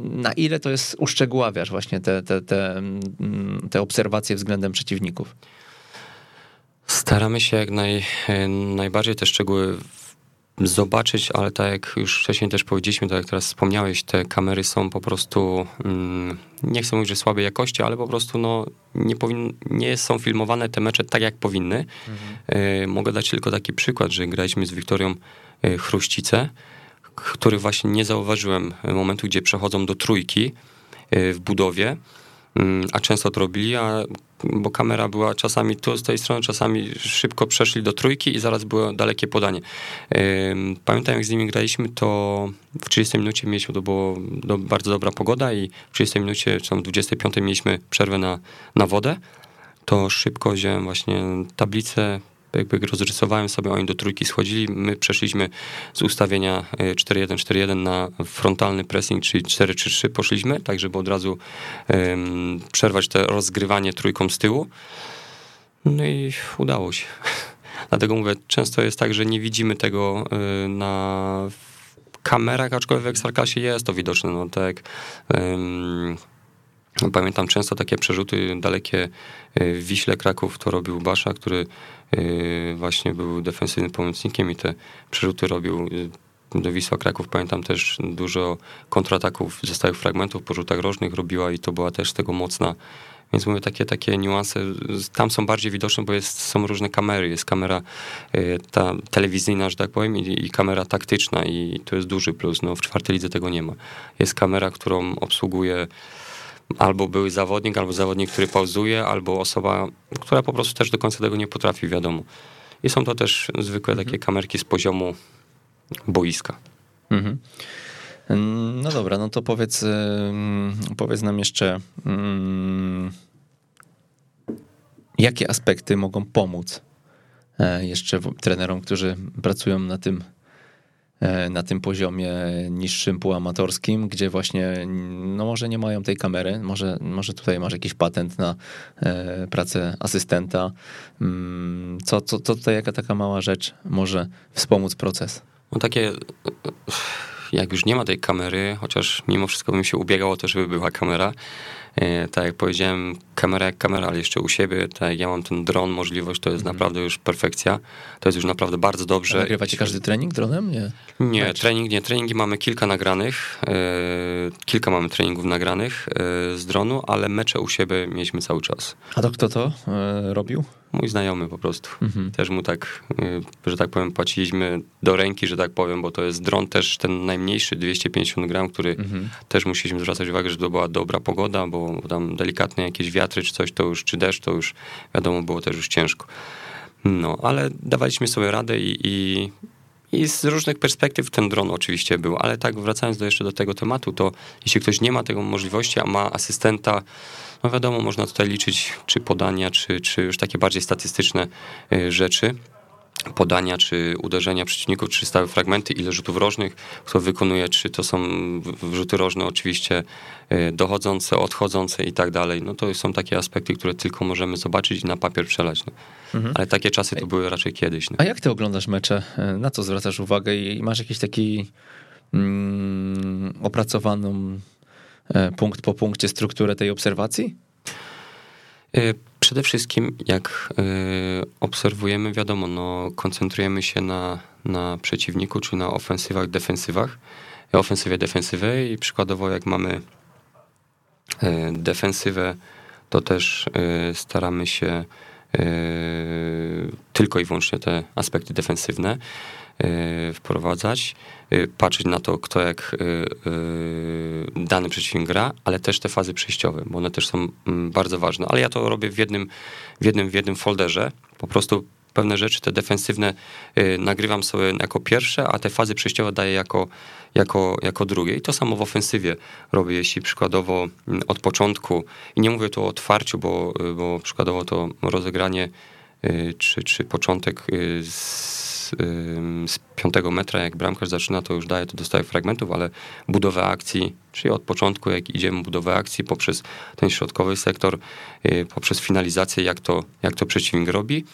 Speaker 1: na ile to jest uszczegóławiasz właśnie te, te, te, mm, te obserwacje względem przeciwników?
Speaker 2: Staramy się jak naj, e, najbardziej te szczegóły zobaczyć, ale tak jak już wcześniej też powiedzieliśmy, tak jak teraz wspomniałeś, te kamery są po prostu, mm, nie chcę mówić, że słabej jakości, ale po prostu no, nie, powin, nie są filmowane te mecze tak, jak powinny. Mhm. mogę dać tylko taki przykład, że graliśmy z Wiktorią e, Chruścice, który właśnie nie zauważyłem momentu, gdzie przechodzą do trójki w budowie, a często to robili, a bo kamera była czasami tu z tej strony, czasami szybko przeszli do trójki i zaraz było dalekie podanie. Pamiętam, jak z nimi graliśmy, to w 30 minucie mieliśmy, to było do, bardzo dobra pogoda i w 30 minucie, czy tam w 25 mieliśmy przerwę na, na wodę, to szybko wziąłem właśnie tablicę, jakby rozrysowałem sobie, oni do trójki schodzili, my przeszliśmy z ustawienia 4-1-4-1 e, na frontalny pressing, czyli 4-3-3 poszliśmy, tak żeby od razu um, przerwać to rozgrywanie trójką z tyłu. No i udało się. Dlatego mówię, często jest tak, że nie widzimy tego y, na kamerach, aczkolwiek w Sarkasie jest to widoczne, no tak um, Pamiętam często takie przerzuty dalekie w Wiśle Kraków, to robił Basza, który właśnie był defensywnym pomocnikiem i te przerzuty robił y, do Wisła Kraków. Pamiętam też dużo kontrataków ze stałych fragmentów po rzutach rożnych robiła i to była też tego mocna. Więc mówię, takie, takie niuanse tam są bardziej widoczne, bo jest, są różne kamery. Jest kamera y, ta telewizyjna, że tak powiem, i, i, kamera taktyczna i to jest duży plus. No, w czwartej lidze tego nie ma. Jest kamera, którą obsługuje albo były zawodnik, albo zawodnik, który pauzuje, albo osoba, która po prostu też do końca tego nie potrafi, wiadomo. I są to też zwykłe mhm. takie kamerki z poziomu boiska. Mhm.
Speaker 1: No dobra, no to powiedz, powiedz nam jeszcze, jakie aspekty mogą pomóc e, jeszcze trenerom, którzy pracują na tym na tym poziomie niższym, półamatorskim, gdzie właśnie, no może nie mają tej kamery, może, może tutaj masz jakiś patent na e, pracę asystenta. Mm, co, co, co tutaj, jaka taka mała rzecz może wspomóc proces?
Speaker 2: No takie, jak już nie ma tej kamery, chociaż mimo wszystko bym się ubiegał o to, żeby była kamera, E, tak jak powiedziałem, kamera jak kamera, ale jeszcze u siebie, tak ja mam ten dron, możliwość, to jest mm. naprawdę już perfekcja. To jest już naprawdę bardzo dobrze. A
Speaker 1: nagrywacie każdy trening dronem? Nie,
Speaker 2: nie trening nie. Treningi mamy kilka nagranych, e, kilka mamy treningów nagranych e, z dronu, ale mecze u siebie mieliśmy cały czas.
Speaker 1: A to kto to e, robił?
Speaker 2: Mój znajomy po prostu. Mhm. Też mu tak, e, że tak powiem, płaciliśmy do ręki, że tak powiem, bo to jest dron też ten najmniejszy, 250 gram, który mhm. też musieliśmy zwracać uwagę, że to była dobra pogoda, bo bo tam delikatne jakieś wiatry czy coś, to już, czy deszcz, to już wiadomo, było też już ciężko. No, ale dawaliśmy sobie radę i, i, i z różnych perspektyw ten dron oczywiście był, ale tak wracając do jeszcze do tego tematu, to jeśli ktoś nie ma tego możliwości, a ma asystenta, no wiadomo, można tutaj liczyć czy podania, czy, czy już takie bardziej statystyczne y, rzeczy podania, czy uderzenia przeciwników, czy stałe fragmenty, ile rzutów rożnych kto wykonuje, czy to są rzuty rożne oczywiście y, dochodzące, odchodzące i tak dalej. No to są takie aspekty, które tylko możemy zobaczyć i na papier przelać. No. Mhm. Ale takie czasy to były raczej kiedyś. No.
Speaker 1: A jak ty oglądasz mecze? Na co zwracasz uwagę i masz jakiś taki mm, opracowaną e, punkt po punkcie strukturę tej obserwacji?
Speaker 2: Y, przede wszystkim, jak y, obserwujemy, wiadomo, no, koncentrujemy się na, na przeciwniku, czy na ofensywach, defensywach, ofensywie, defensywie i przykładowo jak mamy y, defensywę, to też staramy się tylko i wyłącznie te aspekty defensywne wprowadzać. Y, patrzeć na to, kto jak y, y, dany przeciwnik gra, ale też te fazy przejściowe, bo one też są mm, bardzo ważne. Ale ja to robię w jednym, w jednym, w jednym folderze. Po prostu pewne rzeczy, te defensywne nagrywam sobie jako pierwsze, a te fazy przejściowe daję jako, jako, jako drugie. I to samo w ofensywie robię, jeśli przykładowo mm, od początku, i nie mówię tu o otwarciu, bo, bo przykładowo to rozegranie czy, czy początek z z, piątego metra, jak bramkarz zaczyna, to już daje to dostaje fragmentów, ale budowę akcji, czyli od początku, jak idziemy budowę akcji poprzez ten środkowy sektor, y, poprzez finalizację, jak to, jak to przeciwnik robi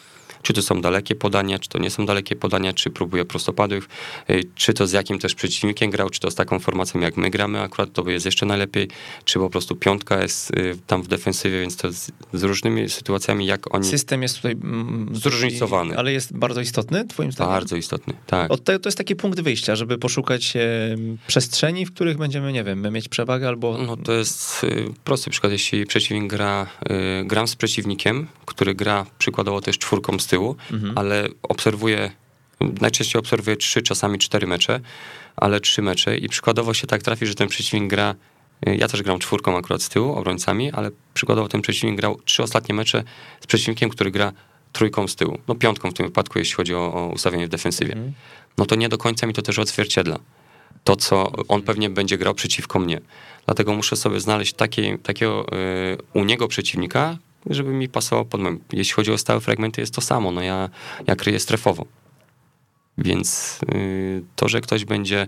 Speaker 2: czy to są dalekie podania, czy to nie są dalekie podania, czy próbuje prostopadłych, y, czy to z jakim też przeciwnikiem grał, czy to z taką formacją jak my gramy akurat, to jest jeszcze najlepiej, czy po prostu piątka jest y, tam w defensywie, więc to z, z różnymi sytuacjami, jak oni...
Speaker 1: System jest tutaj...
Speaker 2: Mm, zróżnicowany.
Speaker 1: Ale jest bardzo istotny, twoim zdaniem?
Speaker 2: Bardzo istotny, tak.
Speaker 1: Od tego to jest taki punkt wyjścia, żeby poszukać przestrzeni, w których będziemy, nie wiem, my mieć przewagę albo...
Speaker 2: No to jest y, prosty przykład, jeśli przeciwnik gra, gram z przeciwnikiem, który gra przykładowo też czwórką z tyłu, mhm. ale obserwuję najczęściej obserwuję trzy, czasami cztery mecze, ale trzy mecze i przykładowo się tak trafi, że ten przeciwnik gra ja też gram czwórką akurat z tyłu, obrońcami, ale przykładowo ten przeciwnik grał trzy ostatnie mecze z przeciwnikiem, który gra trójką z tyłu. No piątką w tym wypadku, jeśli chodzi o, o ustawienie w defensywie. Mm. No to nie do końca mi to też odzwierciedla. To, co on pewnie będzie grał przeciwko mnie. Dlatego muszę sobie znaleźć takie, takiego y, u niego przeciwnika, żeby mi pasował pod moim. Jeśli chodzi o stałe fragmenty, jest to samo. No ja, ja kryję strefowo. Więc y, to, że ktoś będzie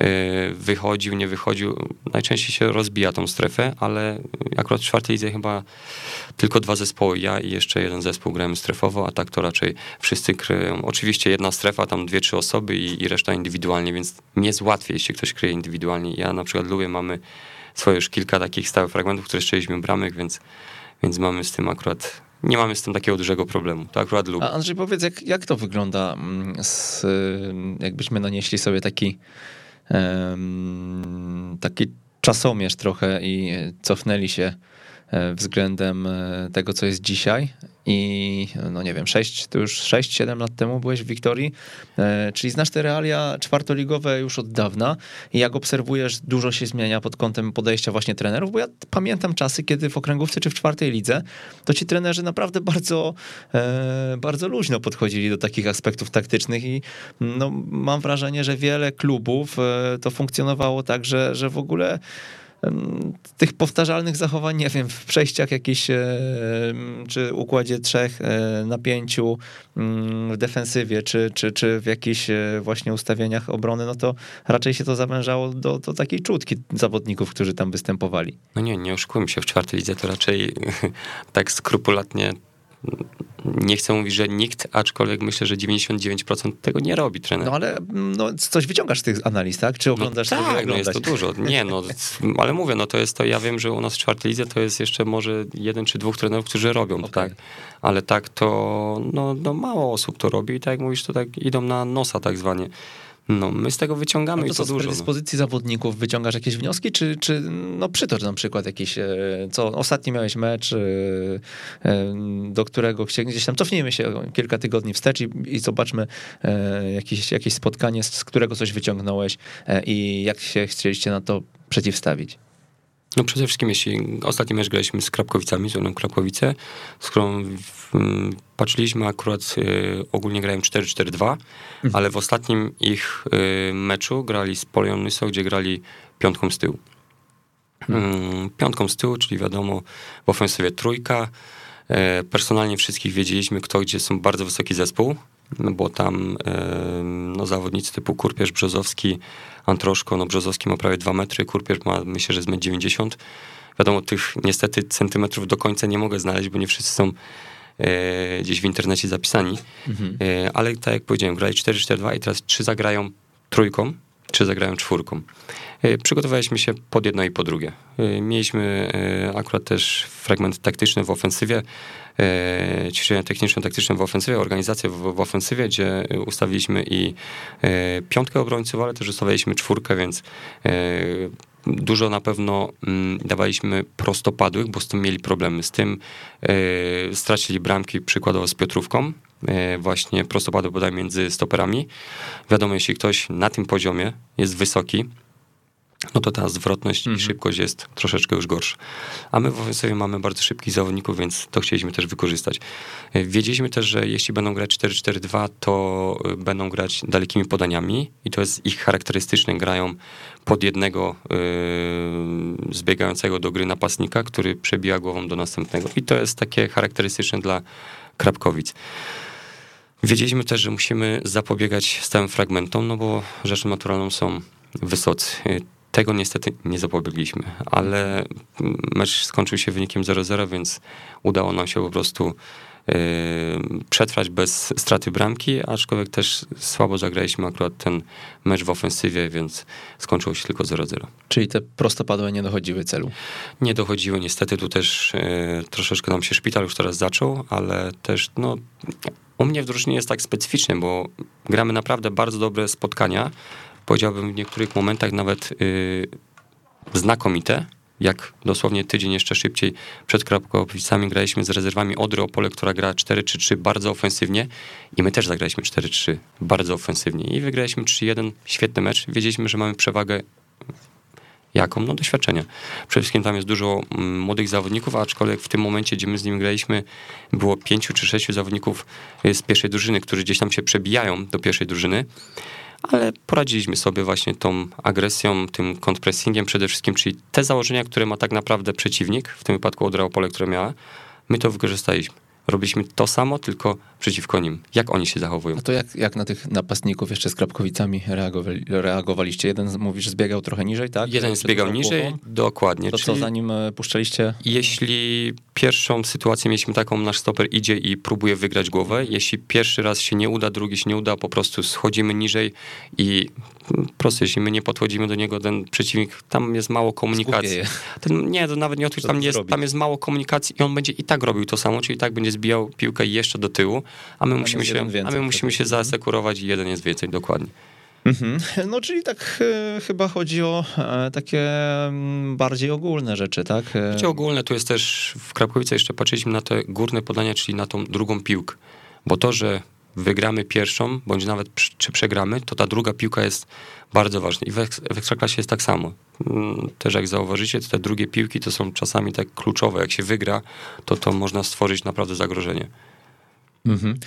Speaker 2: y, wychodził, nie wychodził, najczęściej się rozbija tą strefę, ale akurat w czwartej lidze chyba tylko dwa zespoły, ja i jeszcze jeden zespół grałem strefowo, a tak to raczej wszyscy kryją. Oczywiście jedna strefa, tam dwie, trzy osoby i, i reszta indywidualnie, więc nie jest łatwiej, jeśli ktoś kryje indywidualnie. Ja na przykład lubię, mamy swoje już kilka takich stałych fragmentów, które strzeliśmy bramek, więc, więc mamy z tym akurat nie mamy z tym takiego dużego problemu. To akurat lubię.
Speaker 1: A Andrzej, powiedz, jak, jak to wygląda, mm, z, jakbyśmy nanieśli sobie taki, um, taki czasomierz trochę i cofnęli się względem e, tego, co jest dzisiaj. I no nie wiem, 6, to już 6-7 lat temu byłeś w Wiktorii, e, czyli znasz te realia czwartoligowe już od dawna. I jak obserwujesz, dużo się zmienia pod kątem podejścia właśnie trenerów, bo ja pamiętam czasy, kiedy w okręgówce czy w czwartej lidze, to ci trenerzy naprawdę bardzo, e, bardzo luźno podchodzili do takich aspektów taktycznych. I no, mam wrażenie, że wiele klubów e, to funkcjonowało tak, że, że w ogóle tych powtarzalnych zachowań, nie wiem, w przejściach jakiś, czy układzie trzech e, na pięciu, mm, w defensywie, czy, czy, czy w jakichś e, właśnie ustawieniach obrony, no to raczej się to zawężało do, do takiej czutki zawodników, którzy tam występowali.
Speaker 2: No nie, nie oszukujmy się, w czwartej lidze to raczej tak skrupulatnie nie chcę mówić, że nikt, aczkolwiek myślę, że 99% tego nie robi trener.
Speaker 1: No ale no, coś wyciągasz z tych analiz, tak? Czy oglądasz
Speaker 2: no, tak, no jest to dużo. Nie, no, ale mówię, no to jest to, ja wiem, że u nas w czwartej lidze to jest jeszcze może jeden czy dwóch trenerów, którzy robią okay. tak. Ale tak to, no, no mało osób to robi i tak jak mówisz, to tak idą na nosa tak zwanie. No, my z tego wyciągamy no to i to co, dużo.
Speaker 1: Z dyspozycji no. zawodników wyciągasz jakieś wnioski, czy, czy no przytocz na przykład jakiś, e, co ostatni miałeś mecz, e, e, do którego gdzieś tam cofnijmy się kilka tygodni wstecz i, i zobaczmy jakieś, jakieś spotkanie, z którego coś wyciągnąłeś i jak się chcieliście na to przeciwstawić.
Speaker 2: No przede wszystkim, jeśli ostatni mecz graliśmy z Krapkowicami, z Unią Krapkowice, z którą patrzyliśmy akurat, y, ogólnie grają 4-4-2, mhm. ale w ostatnim ich y, meczu grali z Polion Nyso, gdzie grali piątką z tyłu. Mhm. Piątką z tyłu, czyli wiadomo, w ofensywie trójka. E, personalnie wszystkich wiedzieliśmy, kto gdzie są bardzo wysoki zespół, no bo tam no, zawodnicy typu Kurpierz, Brzozowski, Antroszko, no Brzozowski ma prawie 2 metry, Kurpierz ma myślę, że z 1,90 Wiadomo, tych niestety centymetrów do końca nie mogę znaleźć, bo nie wszyscy są e, gdzieś w internecie zapisani. Mhm. E, ale tak jak powiedziałem, grali 4-4-2 i teraz czy zagrają trójką, czy zagrają czwórką. E, przygotowaliśmy się pod jedno i po drugie. E, mieliśmy e, akurat też fragment taktyczny w ofensywie, ćwiczenia techniczno-taktyczne w ofensywie, organizację w, w ofensywie, gdzie ustawiliśmy i piątkę obrońców, ale też ustawiliśmy czwórkę, więc dużo na pewno mm, dawaliśmy prostopadłych, bo z tym mieli problemy. Z tym stracili bramki przykładowo z Piotrówką, właśnie prostopadły bodaj między stoperami. Wiadomo, jeśli ktoś na tym poziomie jest wysoki, no to ta zwrotność mhm. i szybkość jest troszeczkę już gorsza. A my w ofensywie mamy bardzo szybkich zawodników, więc to chcieliśmy też wykorzystać. E, wiedzieliśmy też, że jeśli będą grać 4-4-2, to e, będą grać dalekimi podaniami i to jest ich charakterystyczne. Grają pod jednego yy, zbiegającego do gry napastnika, który przebija głową do następnego. I to jest takie charakterystyczne dla Krapkowic. Wiedzieliśmy też, że musimy zapobiegać stałym fragmentom, no bo rzeczą naturalną są wysocy. Tego niestety nie zapobiegliśmy, ale mecz skończył się wynikiem 0-0, więc udało nam się po prostu przetrwać bez straty bramki, aczkolwiek też słabo zagraliśmy akurat ten mecz w ofensywie, więc skończyło się tylko 0-0.
Speaker 1: Czyli te prostopadłe nie dochodziły celu?
Speaker 2: Nie dochodziły, niestety tu też yy, troszeczkę nam się szpital już teraz zaczął, ale też no, u mnie w drużynie jest tak specyficznie, bo gramy naprawdę bardzo dobre spotkania, powiedziałbym w niektórych momentach nawet yy, znakomite, jak dosłownie tydzień jeszcze szybciej przed Krapkowicami graliśmy z rezerwami Odry Opole, która gra 4-3-3 bardzo ofensywnie i my też zagraliśmy 4-3 bardzo ofensywnie i wygraliśmy 3-1, świetny mecz. Wiedzieliśmy, że mamy przewagę Jaką? No doświadczenie. Przede wszystkim tam jest dużo mm, młodych zawodników, aczkolwiek w tym momencie, gdzie my z nimi graliśmy, było pięciu czy sześciu zawodników z pierwszej drużyny, którzy gdzieś tam się przebijają do pierwszej drużyny, ale poradziliśmy sobie właśnie tą agresją, tym kontrpressingiem przede wszystkim, czyli te założenia, które ma tak naprawdę przeciwnik, w tym wypadku Odra Opole, które miała, my to wykorzystaliśmy robiliśmy to samo, tylko przeciwko nim. Jak oni się zachowują?
Speaker 1: A to jak, jak na tych napastników jeszcze z Krapkowicami reagowali, reagowaliście? Jeden mówisz zbiegał trochę niżej, tak?
Speaker 2: Jeden zbiegał niżej, głową? dokładnie.
Speaker 1: To co zanim e, puszczaliście?
Speaker 2: Jeśli pierwszą sytuację mieliśmy taką, nasz stoper idzie i próbuje wygrać głowę, jeśli pierwszy raz się nie uda, drugi się nie uda, po prostu schodzimy niżej i prosto, jeśli my nie podchodzimy do niego, ten przeciwnik, tam jest mało komunikacji. Ten, nie, to nawet nie o to, tam jest, tam jest mało komunikacji i on będzie i tak robił to samo, czyli tak będzie zbijał piłkę jeszcze do tyłu, a my tam musimy się, a my musimy się zasekurować i jeden jest więcej, dokładnie.
Speaker 1: Mhm. No, czyli tak e, chyba chodzi o e, takie mm, bardziej ogólne rzeczy, tak?
Speaker 2: Bardziej ogólne, tu jest też w Krapkowice jeszcze patrzyliśmy na te górne podania, czyli na tą drugą piłkę. Bo to, że wygramy pierwszą, bądź nawet czy przegramy, to ta druga piłka jest bardzo ważna. I w, w Ekstraklasie jest tak samo. Mm, też jak zauważycie, to te drugie piłki to są czasami tak kluczowe. Jak się wygra, to to można stworzyć naprawdę zagrożenie. Mhm.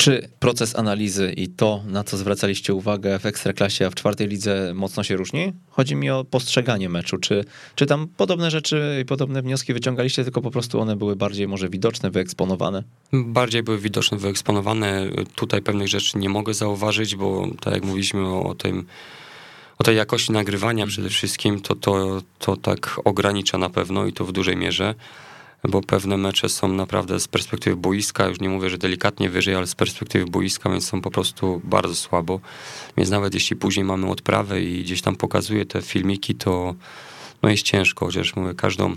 Speaker 1: Czy proces analizy i to, na co zwracaliście uwagę w Ekstraklasie, a w czwartej lidze mocno się różni? Chodzi mi o postrzeganie meczu. Czy, czy tam podobne rzeczy i podobne wnioski wyciągaliście, tylko po prostu one były bardziej może widoczne, wyeksponowane?
Speaker 2: Bardziej były widoczne, wyeksponowane. Tutaj pewnych rzeczy nie mogę zauważyć, bo tak jak mówiliśmy o tym, o tej jakości nagrywania przede wszystkim, to, to, to tak ogranicza na pewno i to w dużej mierze bo pewne mecze są naprawdę z perspektywy boiska, już nie mówię, że delikatnie wyżej, ale z perspektywy boiska, więc są po prostu bardzo słabo. Więc nawet jeśli później mamy odprawę i gdzieś tam pokazuję te filmiki, to no jest ciężko, chociaż mówię, każdą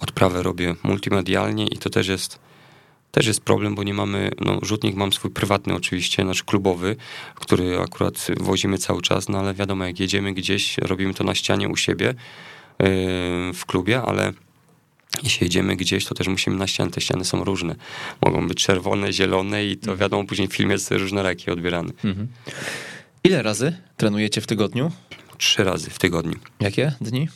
Speaker 2: odprawę robię multimedialnie i to też jest też jest problem, bo nie mamy, no rzutnik mam swój prywatny oczywiście, nasz klubowy, który akurat wozimy cały czas, no ale wiadomo, jak jedziemy gdzieś, robimy to na ścianie u siebie yy, w klubie, ale jeśli jedziemy gdzieś, to też musimy na ściany. Te ściany są różne. Mogą być czerwone, zielone i to mhm. wiadomo, później w filmie jest różnoraki odbierany. Mhm.
Speaker 1: Ile razy trenujecie w tygodniu?
Speaker 2: Trzy razy w tygodniu.
Speaker 1: Jakie dni?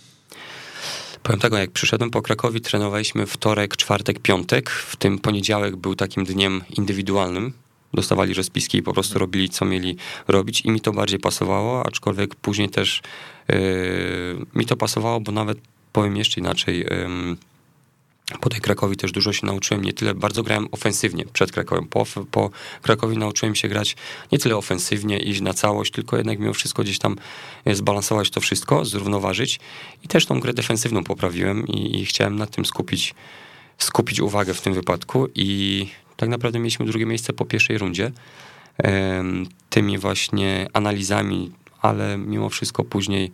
Speaker 2: Powiem tak, jak przyszedłem po Krakowi, trenowaliśmy wtorek, czwartek, piątek. W tym poniedziałek był takim dniem indywidualnym. Dostawali rozpiski i po prostu robili, co mieli robić i mi to bardziej pasowało, aczkolwiek później też yy, mi to pasowało, bo nawet powiem jeszcze inaczej, yy, po tej Krakowi też dużo się nauczyłem, nie tyle, bardzo grałem ofensywnie przed Krakowem. Po, po Krakowi nauczyłem się grać nie tyle ofensywnie, iść na całość, tylko jednak mimo wszystko gdzieś tam e, zbalansować to wszystko, zrównoważyć i też tą grę defensywną poprawiłem i, i chciałem nad tym skupić, skupić uwagę w tym wypadku i tak naprawdę mieliśmy drugie miejsce po pierwszej rundzie. Tymi właśnie analizami, ale mimo wszystko później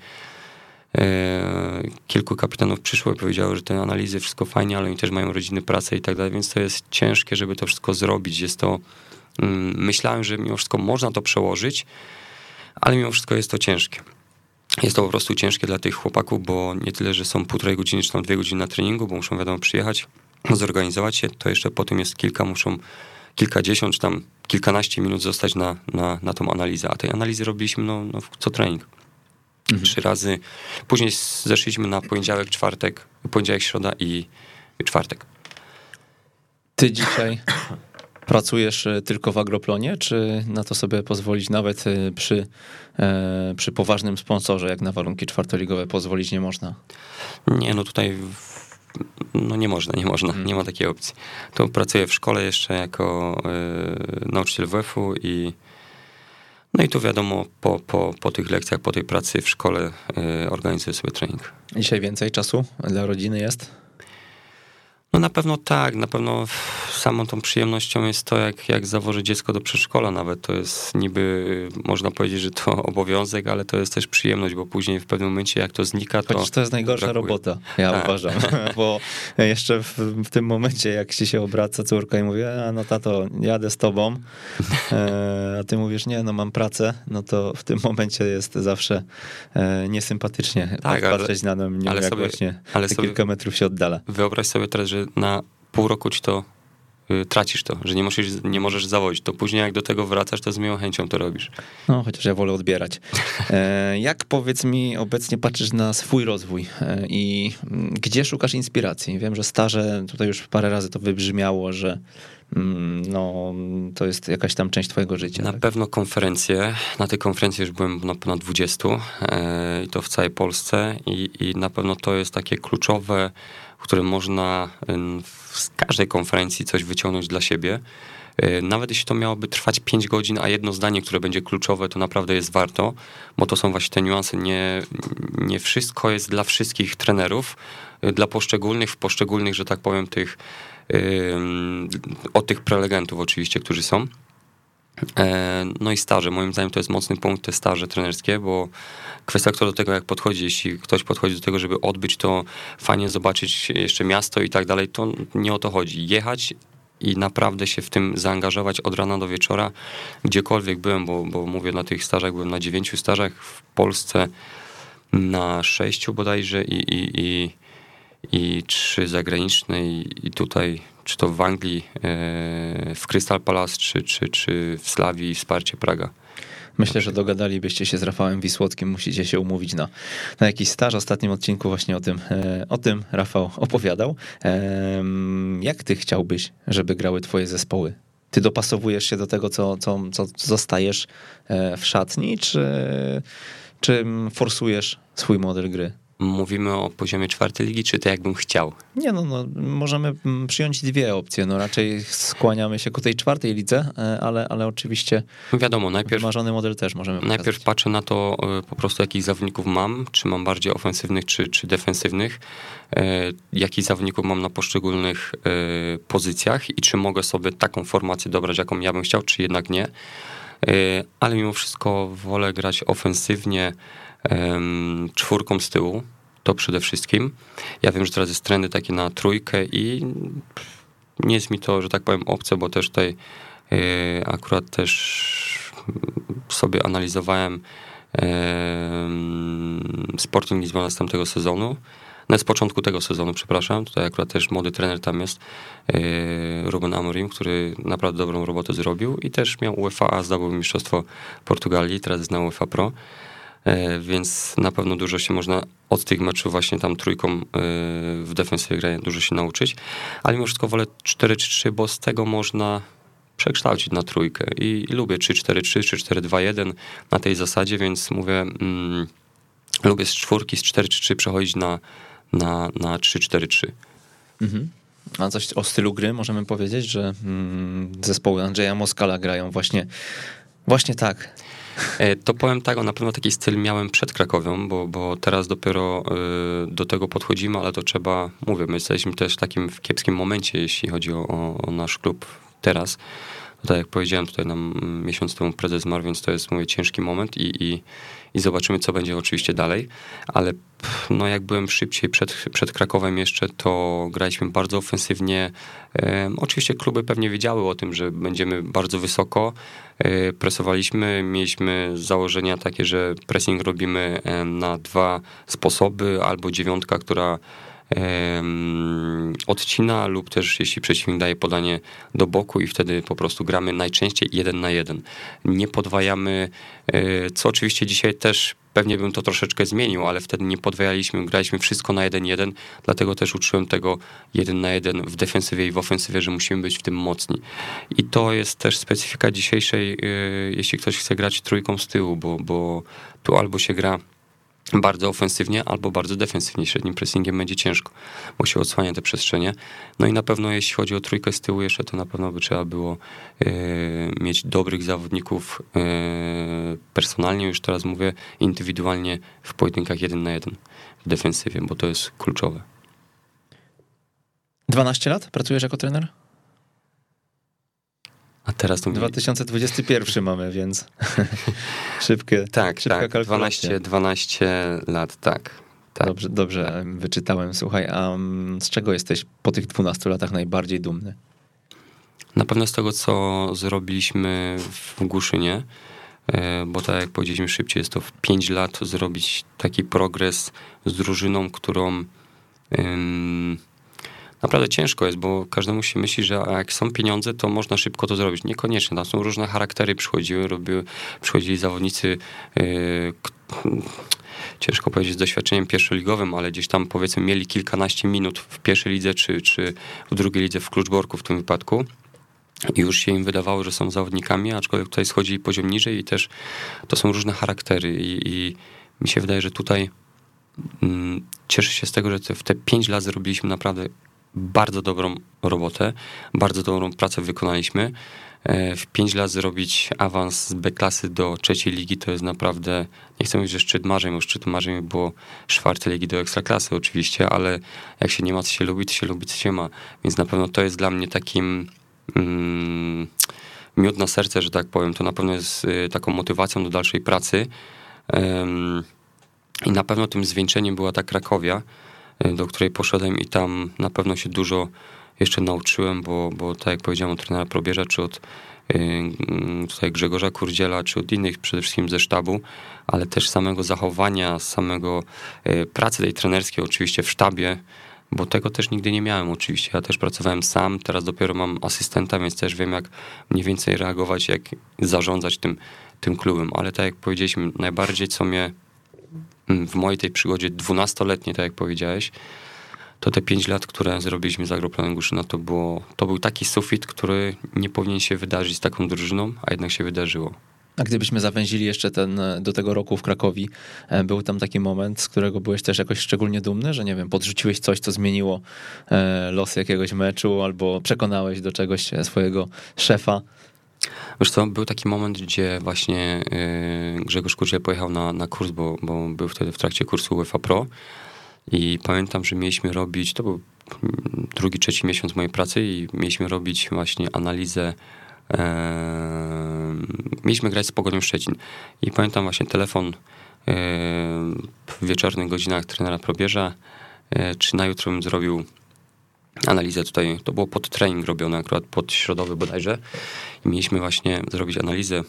Speaker 2: kilku kapitanów przyszło i powiedziało, że te analizy wszystko fajnie, ale oni też mają rodziny, pracę i tak dalej, więc to jest ciężkie, żeby to wszystko zrobić. Jest to, mm, myślałem, że mimo wszystko można to przełożyć, ale mimo wszystko jest to ciężkie. Jest to po prostu ciężkie dla tych chłopaków, bo nie tyle, że są półtorej godziny czy tam dwie godziny na treningu, bo muszą wiadomo przyjechać, zorganizować się, to jeszcze po tym jest kilka, muszą kilkadziesiąt czy tam kilkanaście minut zostać na, na, na tą analizę, a tej analizy robiliśmy no, no co trening mhm. trzy razy. Później zeszliśmy na poniedziałek, czwartek, poniedziałek, środa i czwartek.
Speaker 1: Ty dzisiaj pracujesz e, tylko w Agroplonie, czy na to sobie pozwolić nawet e, przy, e, przy poważnym sponsorze, jak na warunki czwartoligowe pozwolić nie można?
Speaker 2: Nie, no tutaj no nie można, nie można, mhm. nie ma takiej opcji. Tu pracuję w szkole jeszcze jako y, nauczyciel WF-u i no i tu wiadomo, po, po, po tych lekcjach, po tej pracy w szkole y, organizuję sobie trening.
Speaker 1: Dzisiaj więcej czasu dla rodziny jest?
Speaker 2: No na pewno tak, na pewno samą tą przyjemnością jest to, jak, jak zawoży dziecko do przedszkola nawet. To jest niby, można powiedzieć, że to obowiązek, ale to jest też przyjemność, bo później w pewnym momencie jak to znika, to
Speaker 1: Chociaż to jest najgorsza brakuje. robota, ja tak. uważam. bo jeszcze w, w, tym momencie, jak ci się obraca córka i mówi, a no tato, jadę z tobą, e, a ty mówisz, nie, no mam pracę, no to w tym momencie jest zawsze e, niesympatycznie tak, patrzeć ale, na mnie, ale jak sobie, właśnie ale sobie, kilka metrów się oddala.
Speaker 2: Wyobraź sobie teraz, że na pół roku ci to y, tracisz to, że nie możesz, nie możesz zawodzić. To później jak do tego wracasz, to z miłą chęcią to robisz.
Speaker 1: No, chociaż ja wolę odbierać. E, jak powiedz mi, obecnie patrzysz na swój rozwój e, i mm, gdzie szukasz inspiracji? Wiem, że staże, tutaj już parę razy to wybrzmiało, że mm, no, to jest jakaś tam część twojego życia.
Speaker 2: Na
Speaker 1: tak?
Speaker 2: pewno konferencje. Na tej konferencji już byłem na ponad 20 e, i to w całej Polsce i, i na pewno to jest takie kluczowe w którym można z każdej konferencji coś wyciągnąć dla siebie. Y, nawet jeśli to miałoby trwać 5 godzin, a jedno zdanie, które będzie kluczowe, to naprawdę jest warto, bo to są właśnie te niuanse. Nie, nie wszystko jest dla wszystkich trenerów, y, dla poszczególnych, w poszczególnych, że tak powiem, tych, od tych prelegentów oczywiście, którzy są. E, no i staże, moim zdaniem to jest mocny punkt, te staże trenerskie, bo kwestia kto do tego jak podchodzi, jeśli ktoś podchodzi do tego, żeby odbyć to, fajnie zobaczyć jeszcze miasto i tak dalej, to nie o to chodzi. Jechać i naprawdę się w tym zaangażować od rana do wieczora, gdziekolwiek byłem, bo, bo mówię na tych stażach, byłem na dziewięciu stażach w Polsce, na sześciu bodajże i, i, i, i trzy zagraniczne i, i tutaj czy to w Anglii, e, w Crystal Palace, czy, czy, czy w Slawii Wsparcie Praga.
Speaker 1: Myślę, że dogadalibyście się z Rafałem Wisłockim, musicie się umówić na, na jakiś staż. W ostatnim odcinku właśnie o tym, e, o tym Rafał opowiadał. Jak ty chciałbyś, żeby grały twoje zespoły? Ty dopasowujesz się do tego, co, co, co zostajesz e, w szatni, czy, czy forsujesz swój model gry?
Speaker 2: Mówimy o poziomie czwartej ligi, czy to jakbym chciał?
Speaker 1: Nie, no, no możemy mm, przyjąć dwie opcje. No raczej skłaniamy się ku tej czwartej lidze, e, ale, ale oczywiście
Speaker 2: no wiadomo, najpierw
Speaker 1: wymarzony model też możemy
Speaker 2: pokazać. Najpierw patrzę na to e, po prostu, jakich zawodników mam, czy mam bardziej ofensywnych, czy, czy defensywnych, e, jakich zawodników mam na poszczególnych pozycjach i czy mogę sobie taką formację dobrać, jaką ja bym chciał, czy jednak nie. Ale mimo wszystko wolę grać ofensywnie, czwórką z tyłu, to przede wszystkim. Ja wiem, że teraz jest trendy takie na trójkę i nie jest mi to, że tak powiem, obce, bo też tutaj e, akurat też sobie analizowałem Sporting Lizbona z tamtego sezonu. No z początku tego sezonu, przepraszam. Tutaj akurat też młody trener tam jest, e, Ruben Amorim, który naprawdę dobrą robotę zrobił i też miał UEFA, a zdobył mistrzostwo Portugalii, teraz jest na UEFA Pro. E, więc na pewno dużo się można od tych meczów właśnie tam trójką e, w defensywie grania dużo się nauczyć, ale mimo wszystko wolę 4-3, bo z tego można przekształcić na trójkę i, lubię 3-4-3 czy 4-2-1 na tej zasadzie, więc mówię, mm, lubię z czwórki, z 4-3 przechodzić na, na, na 3-4-3. Mhm.
Speaker 1: A coś o stylu gry możemy powiedzieć, że mm, zespoły Andrzeja Moskala grają właśnie, właśnie tak.
Speaker 2: E, to powiem tak, na pewno taki styl miałem przed Krakowią, bo, bo teraz dopiero e, do tego podchodzimy, ale to trzeba, mówię, my jesteśmy też w takim kiepskim momencie, jeśli chodzi o, o nasz klub teraz. No tak jak powiedziałem, tutaj nam miesiąc temu prezes zmarł, więc to jest, mówię, ciężki moment i, i, i zobaczymy, co będzie oczywiście dalej, ale no jak byłem szybciej przed, przed Krakowem jeszcze, to graliśmy bardzo ofensywnie. E, oczywiście kluby pewnie wiedziały o tym, że będziemy bardzo wysoko, e, presowaliśmy, mieliśmy założenia takie, że pressing robimy na dwa sposoby, albo dziewiątka, która odcina lub też jeśli przeciwnik daje podanie do boku i wtedy po prostu gramy najczęściej jeden na jeden. Nie podwajamy, e, co oczywiście dzisiaj też pewnie bym to troszeczkę zmienił, ale wtedy nie podwajaliśmy, graliśmy wszystko na jeden jeden, dlatego też uczyłem tego jeden na jeden w defensywie i w ofensywie, że musimy być w tym mocni. I to jest też specyfika dzisiejszej, e, jeśli ktoś chce grać trójką z tyłu, bo, bo tu albo się gra bardzo ofensywnie albo bardzo defensywnie. Średnim pressingiem będzie ciężko, bo się odsłania te przestrzenie. No i na pewno jeśli chodzi o trójkę z tyłu jeszcze, to na pewno by trzeba było e, mieć dobrych zawodników e, personalnie, już teraz mówię, indywidualnie w pojedynkach jeden na jeden w defensywie, bo to jest kluczowe.
Speaker 1: 12 lat pracujesz jako trener?
Speaker 2: A teraz to
Speaker 1: 2021 mamy, więc szybkie.
Speaker 2: Tak, tak. 12, 12 lat, tak. tak.
Speaker 1: Dobrze, dobrze tak. wyczytałem. Słuchaj, a z czego jesteś po tych 12 latach najbardziej dumny?
Speaker 2: Na pewno z tego, co zrobiliśmy w Głuszynie, e, bo tak jak powiedzieliśmy szybciej, jest to w 5 lat zrobić taki progres z drużyną, którą naprawdę ciężko jest, bo każdemu się myśli, że jak są pieniądze, to można szybko to zrobić. Niekoniecznie. Tam są różne charaktery przychodziły, robiły, przychodzili zawodnicy yy, ciężko powiedzieć z doświadczeniem pierwszoligowym, ale gdzieś tam powiedzmy mieli kilkanaście minut w pierwszej lidze, czy, czy w drugiej lidze w Kluczborku w tym wypadku. I już się im wydawało, że są zawodnikami, aczkolwiek tutaj schodzili poziom niżej i też to są różne charaktery i, i mi się wydaje, że tutaj mm, cieszę się z tego, że te, w te pięć lat zrobiliśmy naprawdę bardzo dobrą robotę, bardzo dobrą pracę wykonaliśmy. E, w 5 lat zrobić awans z B-klasy do trzeciej ligi to jest naprawdę, nie chcę mówić, że szczyt marzeń, bo szczyt marzeń było czwartej ligi do ekstraklasy oczywiście, ale jak się nie ma co się lubi, to się lubi co się ma. Więc na pewno to jest dla mnie takim mm, miód na serce, że tak powiem. To na pewno jest y, taką motywacją do dalszej pracy. I na pewno tym zwieńczeniem była ta Krakowia, do której poszedłem i tam na pewno się dużo jeszcze nauczyłem, bo, bo tak jak powiedziałem od trenera Probierza, czy od y, tutaj Grzegorza Kurdziela, czy od innych przede wszystkim ze sztabu, ale też samego zachowania, samego y, pracy tej trenerskiej oczywiście w sztabie, bo tego też nigdy nie miałem oczywiście. Ja też pracowałem sam, teraz dopiero mam asystenta, więc też wiem jak mniej więcej reagować, jak zarządzać tym, tym klubem, ale tak jak powiedzieliśmy, najbardziej co mnie w mojej tej przygodzie dwunastoletniej, tak jak powiedziałeś, to te pięć lat, które zrobiliśmy z Agroplanem Guszyna, to, było, to był taki sufit, który nie powinien się wydarzyć z taką drużyną, a jednak się wydarzyło.
Speaker 1: A gdybyśmy zawęzili jeszcze ten, do tego roku w Krakowi, e, był tam taki moment, z którego byłeś też jakoś szczególnie dumny, że nie wiem, podrzuciłeś coś, co zmieniło e, los jakiegoś meczu, albo przekonałeś do czegoś swojego szefa?
Speaker 2: Wiesz co, był taki moment, gdzie właśnie yy, Grzegorz Kurczę pojechał na, na kurs, bo, bo był wtedy w trakcie kursu UEFA Pro. I pamiętam, że mieliśmy robić, to był drugi, trzeci miesiąc mojej pracy i mieliśmy robić właśnie analizę mieliśmy grać z Pogonią Szczecin. I pamiętam właśnie telefon yy, w wieczornych godzinach trenera Probierza, yy, czy na jutro bym zrobił analizę tutaj, to było pod trening robione, akurat pod środowy bodajże i mieliśmy właśnie zrobić analizę,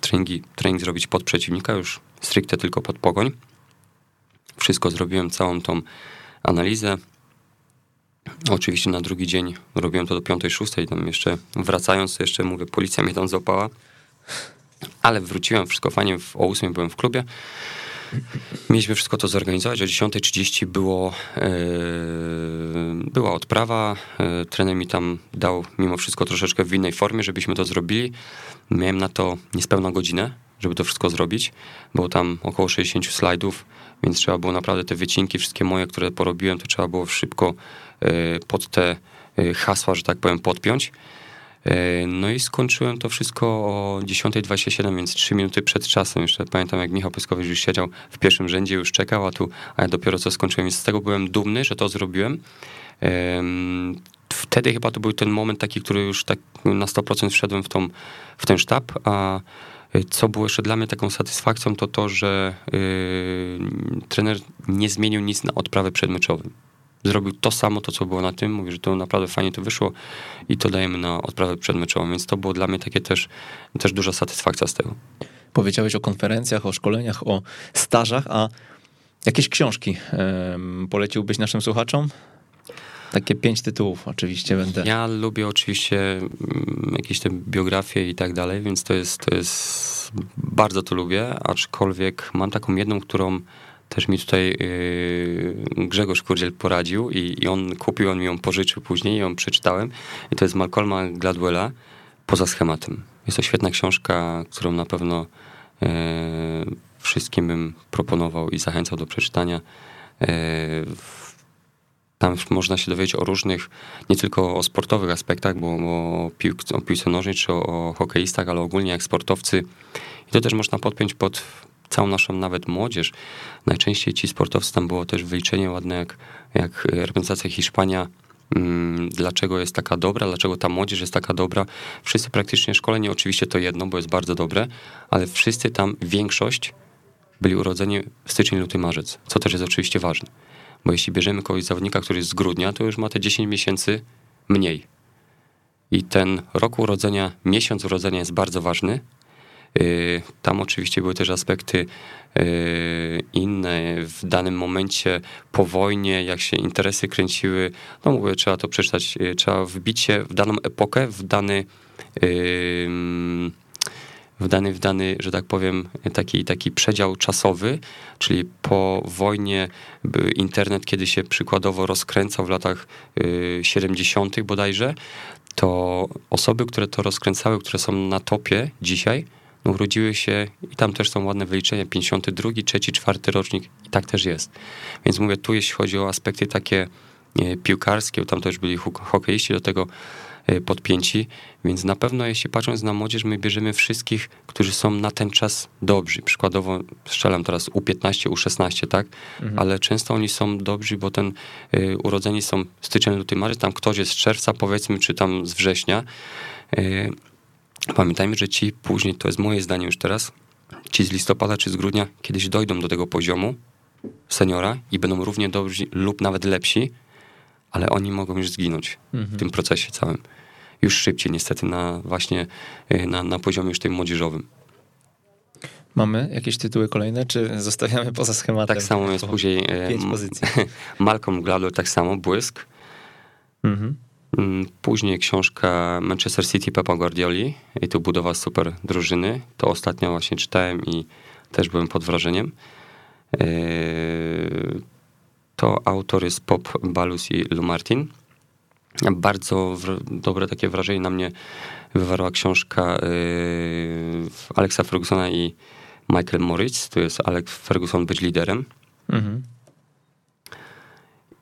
Speaker 2: treningi, trening zrobić pod przeciwnika, już stricte tylko pod pogoń. Wszystko zrobiłem, całą tą analizę. Oczywiście na drugi dzień robiłem to do 5-6, tam jeszcze wracając, jeszcze mówię, policja mnie tam złapała, ale wróciłem, wszystko fajnie, o 8 byłem w klubie. Mieliśmy wszystko to zorganizować. O 10.30 było, yy, była odprawa. Yy, trener mi tam dał mimo wszystko troszeczkę w innej formie, żebyśmy to zrobili. Miałem na to niespełna godzinę, żeby to wszystko zrobić. Było tam około 60 slajdów, więc trzeba było naprawdę te wycinki, wszystkie moje, które porobiłem, to trzeba było szybko yy, pod te hasła, że tak powiem, podpiąć. E, no i skończyłem to wszystko o 10.27, więc 3 minuty przed czasem. Jeszcze pamiętam, jak Michał Pyskowicz już siedział w pierwszym rzędzie, już czekał, a tu, a ja dopiero co skończyłem, więc z tego byłem dumny, że to zrobiłem. Wtedy chyba to był ten moment taki, który już tak na 100% wszedłem w, tą, w ten sztab, a co było jeszcze dla mnie taką satysfakcją, to to, że yy, trener nie zmienił nic na odprawę przedmeczowym zrobił to samo, to co było na tym. Mówi, że to naprawdę fajnie to wyszło i to dajemy na odprawę przedmeczową, więc to było dla mnie takie też, też duża satysfakcja z tego.
Speaker 1: Powiedziałeś o konferencjach, o szkoleniach, o stażach, a jakieś książki poleciłbyś naszym słuchaczom? Takie pięć tytułów oczywiście będę.
Speaker 2: Ja lubię oczywiście mm, jakieś te biografie i tak dalej, więc to jest, to jest bardzo to lubię, aczkolwiek mam taką jedną, którą też mi tutaj yy, Grzegorz Kurdziel poradził i, i, on kupił, on mi ją pożyczył później ją przeczytałem. I to jest Malcolma Gladwella Poza schematem. Jest to świetna książka, którą na pewno yy, wszystkim bym proponował i zachęcał do przeczytania. Yy, tam można się dowiedzieć o różnych, nie tylko o sportowych aspektach, bo, bo o, piłce, o piłce nożnej czy o, o hokeistach, ale ogólnie jak sportowcy. I to też można podpiąć pod całą naszą nawet młodzież. Najczęściej ci sportowcy, tam było też wyliczenie ładne, jak, jak reprezentacja Hiszpania mm, dlaczego jest taka dobra, dlaczego ta młodzież jest taka dobra. Wszyscy praktycznie szkolenie, oczywiście to jedno, bo jest bardzo dobre, ale wszyscy tam, większość byli urodzeni w styczeń, luty, marzec, co też jest oczywiście ważne. Bo jeśli bierzemy kogoś zawodnika, który jest z grudnia, to już ma te 10 miesięcy mniej. I ten rok urodzenia, miesiąc urodzenia jest bardzo ważny. Y, tam oczywiście były też aspekty y, inne. W danym momencie po wojnie, jak się interesy kręciły, no mówię, trzeba to przeczytać, y, trzeba wbić się w daną epokę, w dany w dany, w dany, że tak powiem, taki, taki przedział czasowy, czyli po wojnie internet, kiedy się przykładowo rozkręcał w latach 70. bodajże, to osoby, które to rozkręcały, które są na topie dzisiaj, no urodziły się i tam też są ładne wyliczenia, 52, 3, 4 rocznik i tak też jest. Więc mówię, tu jeśli chodzi o aspekty takie piłkarskie, tam też byli hokeiści do tego e, podpięci, więc na pewno jeśli patrząc na młodzież, my bierzemy wszystkich, którzy są na ten czas dobrzy. Przykładowo strzelam teraz U15, U16, tak? Mhm. Ale często oni są dobrzy, bo ten y, urodzeni są styczeń, luty, marzec, tam ktoś jest z czerwca powiedzmy, czy tam z września. Y, Pamiętajmy, że ci później, to jest moje zdanie już teraz, ci z listopada czy z grudnia kiedyś dojdą do tego poziomu seniora i będą równie dobrzy lub nawet lepsi, ale oni mogą już zginąć mhm. w tym procesie całym. Już szybciej niestety na właśnie y, na, na poziomie już tym młodzieżowym.
Speaker 1: Mamy jakieś tytuły kolejne, czy zostawiamy poza schematem?
Speaker 2: Tak samo jest później.
Speaker 1: Y, pięć pozycji.
Speaker 2: Malcolm Gladwell tak samo, Błysk. Mhm. Mm, później książka Manchester City Pepa Guardioli i to budowa super drużyny. To ostatnio właśnie czytałem i też byłem pod wrażeniem. E, to autor jest Pop Balus i Lu Martin. Bardzo dobre takie wrażenie na mnie wywarła książka e, Alexa Fergusona i Michael Moritz. Tu jest Alex Ferguson być liderem. Mhm.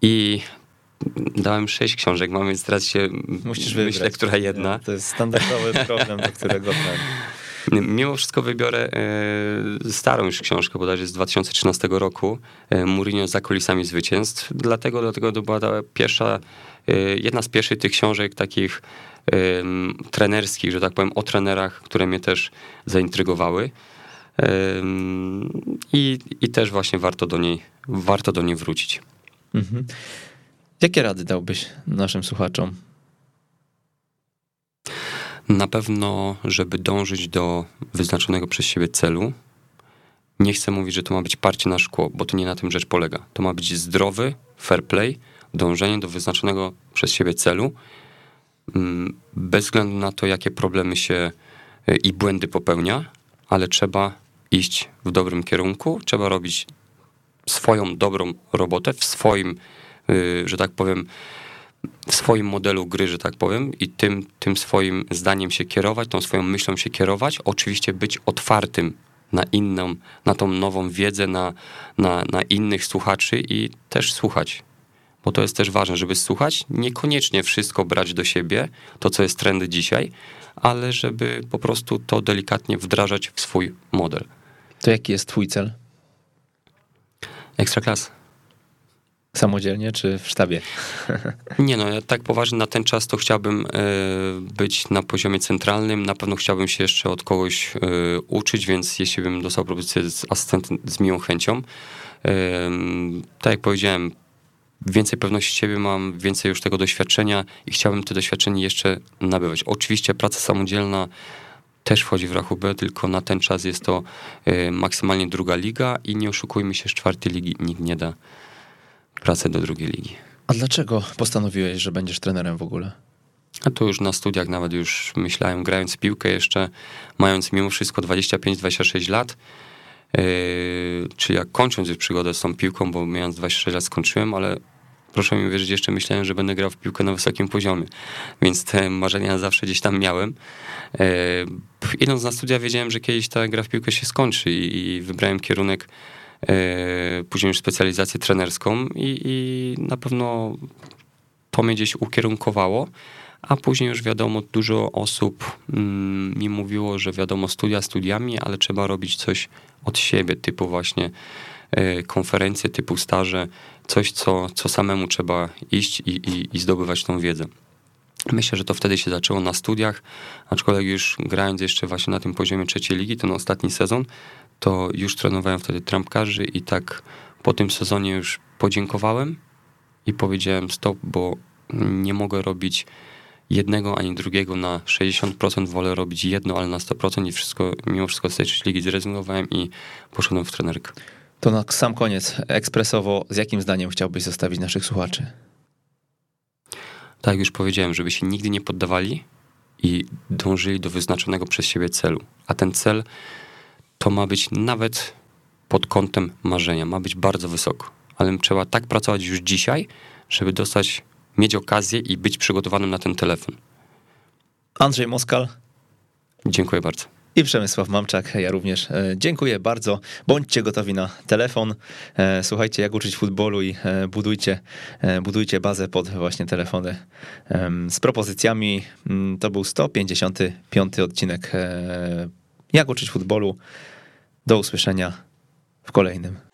Speaker 2: I dałem sześć książek, mam więc teraz się Musisz myślę, wybrać. która jedna.
Speaker 1: To jest standardowy problem, do którego
Speaker 2: ten. Mimo wszystko wybiorę e, starą już książkę, bodajże z 2013 roku, e, Mourinho za kulisami zwycięstw. Dlatego, dlatego to była ta pierwsza, e, jedna z pierwszych tych książek takich e, trenerskich, że tak powiem, o trenerach, które mnie też zaintrygowały. I, I też właśnie warto do niej, warto do niej wrócić. Mhm.
Speaker 1: Jakie rady dałbyś naszym słuchaczom?
Speaker 2: Na pewno, żeby dążyć do wyznaczonego przez siebie celu. Nie chcę mówić, że to ma być parcie na szkło, bo to nie na tym rzecz polega. To ma być zdrowy, fair play, dążenie do wyznaczonego przez siebie celu, mm, bez względu na to, jakie problemy się y, i błędy popełnia, ale trzeba iść w dobrym kierunku, trzeba robić swoją dobrą robotę w swoim że tak powiem, w swoim modelu gry, że tak powiem, i tym, tym swoim zdaniem się kierować, tą swoją myślą się kierować. Oczywiście być otwartym na inną, na tą nową wiedzę, na, na, na innych słuchaczy i też słuchać. Bo to jest też ważne, żeby słuchać, niekoniecznie wszystko brać do siebie, to co jest trendy dzisiaj, ale żeby po prostu to delikatnie wdrażać w swój model.
Speaker 1: To jaki jest twój cel?
Speaker 2: Ekstraklas.
Speaker 1: Samodzielnie czy w sztabie?
Speaker 2: Nie no, ja tak poważnie na ten czas to chciałbym e, być na poziomie centralnym. Na pewno chciałbym się jeszcze od kogoś e, uczyć, więc jeśli bym dostał propozycję z asystentem z miłą chęcią. E, tak jak powiedziałem, więcej pewności siebie mam, więcej już tego doświadczenia i chciałbym to doświadczenie jeszcze nabywać. Oczywiście praca samodzielna też wchodzi w rachubę, tylko na ten czas jest to maksymalnie druga liga i nie oszukujmy się, z czwartej ligi nikt nie da pracę do drugiej ligi.
Speaker 1: A dlaczego postanowiłeś, że będziesz trenerem w ogóle?
Speaker 2: A to już na studiach nawet już myślałem, grając piłkę jeszcze, mając mimo wszystko 25-26 lat, yy, czy jak kończąc już przygodę z tą piłką, bo mając 26 lat skończyłem, ale proszę mi wierzyć, jeszcze myślałem, że będę grał w piłkę na wysokim poziomie, więc te marzenia zawsze gdzieś tam miałem. Yy, idąc na studia wiedziałem, że kiedyś ta gra w piłkę się skończy i, i wybrałem kierunek później już specjalizację trenerską i, i na pewno to mnie gdzieś ukierunkowało. A później już wiadomo, dużo osób mm, mi mówiło, że wiadomo, studia studiami, ale trzeba robić coś od siebie, typu właśnie e, konferencje typu staże, coś, co, co samemu trzeba iść i, i, i zdobywać tą wiedzę. Myślę, że to wtedy się zaczęło na studiach, aczkolwiek już grając jeszcze właśnie na tym poziomie trzeciej ligi, ten ostatni sezon, to już trenowałem wtedy trampkarzy i tak po tym sezonie już podziękowałem i powiedziałem stop, bo nie mogę robić jednego ani drugiego na 60%, wolę robić jedno, ale na 100% i wszystko, mimo wszystko z tej ligi zrezygnowałem i poszedłem w trenerkę.
Speaker 1: To na sam koniec, ekspresowo, z jakim zdaniem chciałbyś zostawić naszych słuchaczy?
Speaker 2: Tak jak już powiedziałem, żeby się nigdy nie poddawali i dążyli do wyznaczonego przez siebie celu. A ten cel to ma być nawet pod kątem marzenia, ma być bardzo wysoko. Ale trzeba tak pracować już dzisiaj, żeby dostać mieć okazję i być przygotowanym na ten telefon.
Speaker 1: Andrzej Moskal.
Speaker 2: Dziękuję bardzo.
Speaker 1: I Przemysław Mamczak, ja również e, dziękuję bardzo. Bądźcie gotowi na telefon. E, słuchajcie, jak uczyć futbolu i e, budujcie, budujcie bazę pod właśnie telefony z propozycjami. Mm, to był 155 odcinek Jak uczyć futbolu. Do usłyszenia w kolejnym.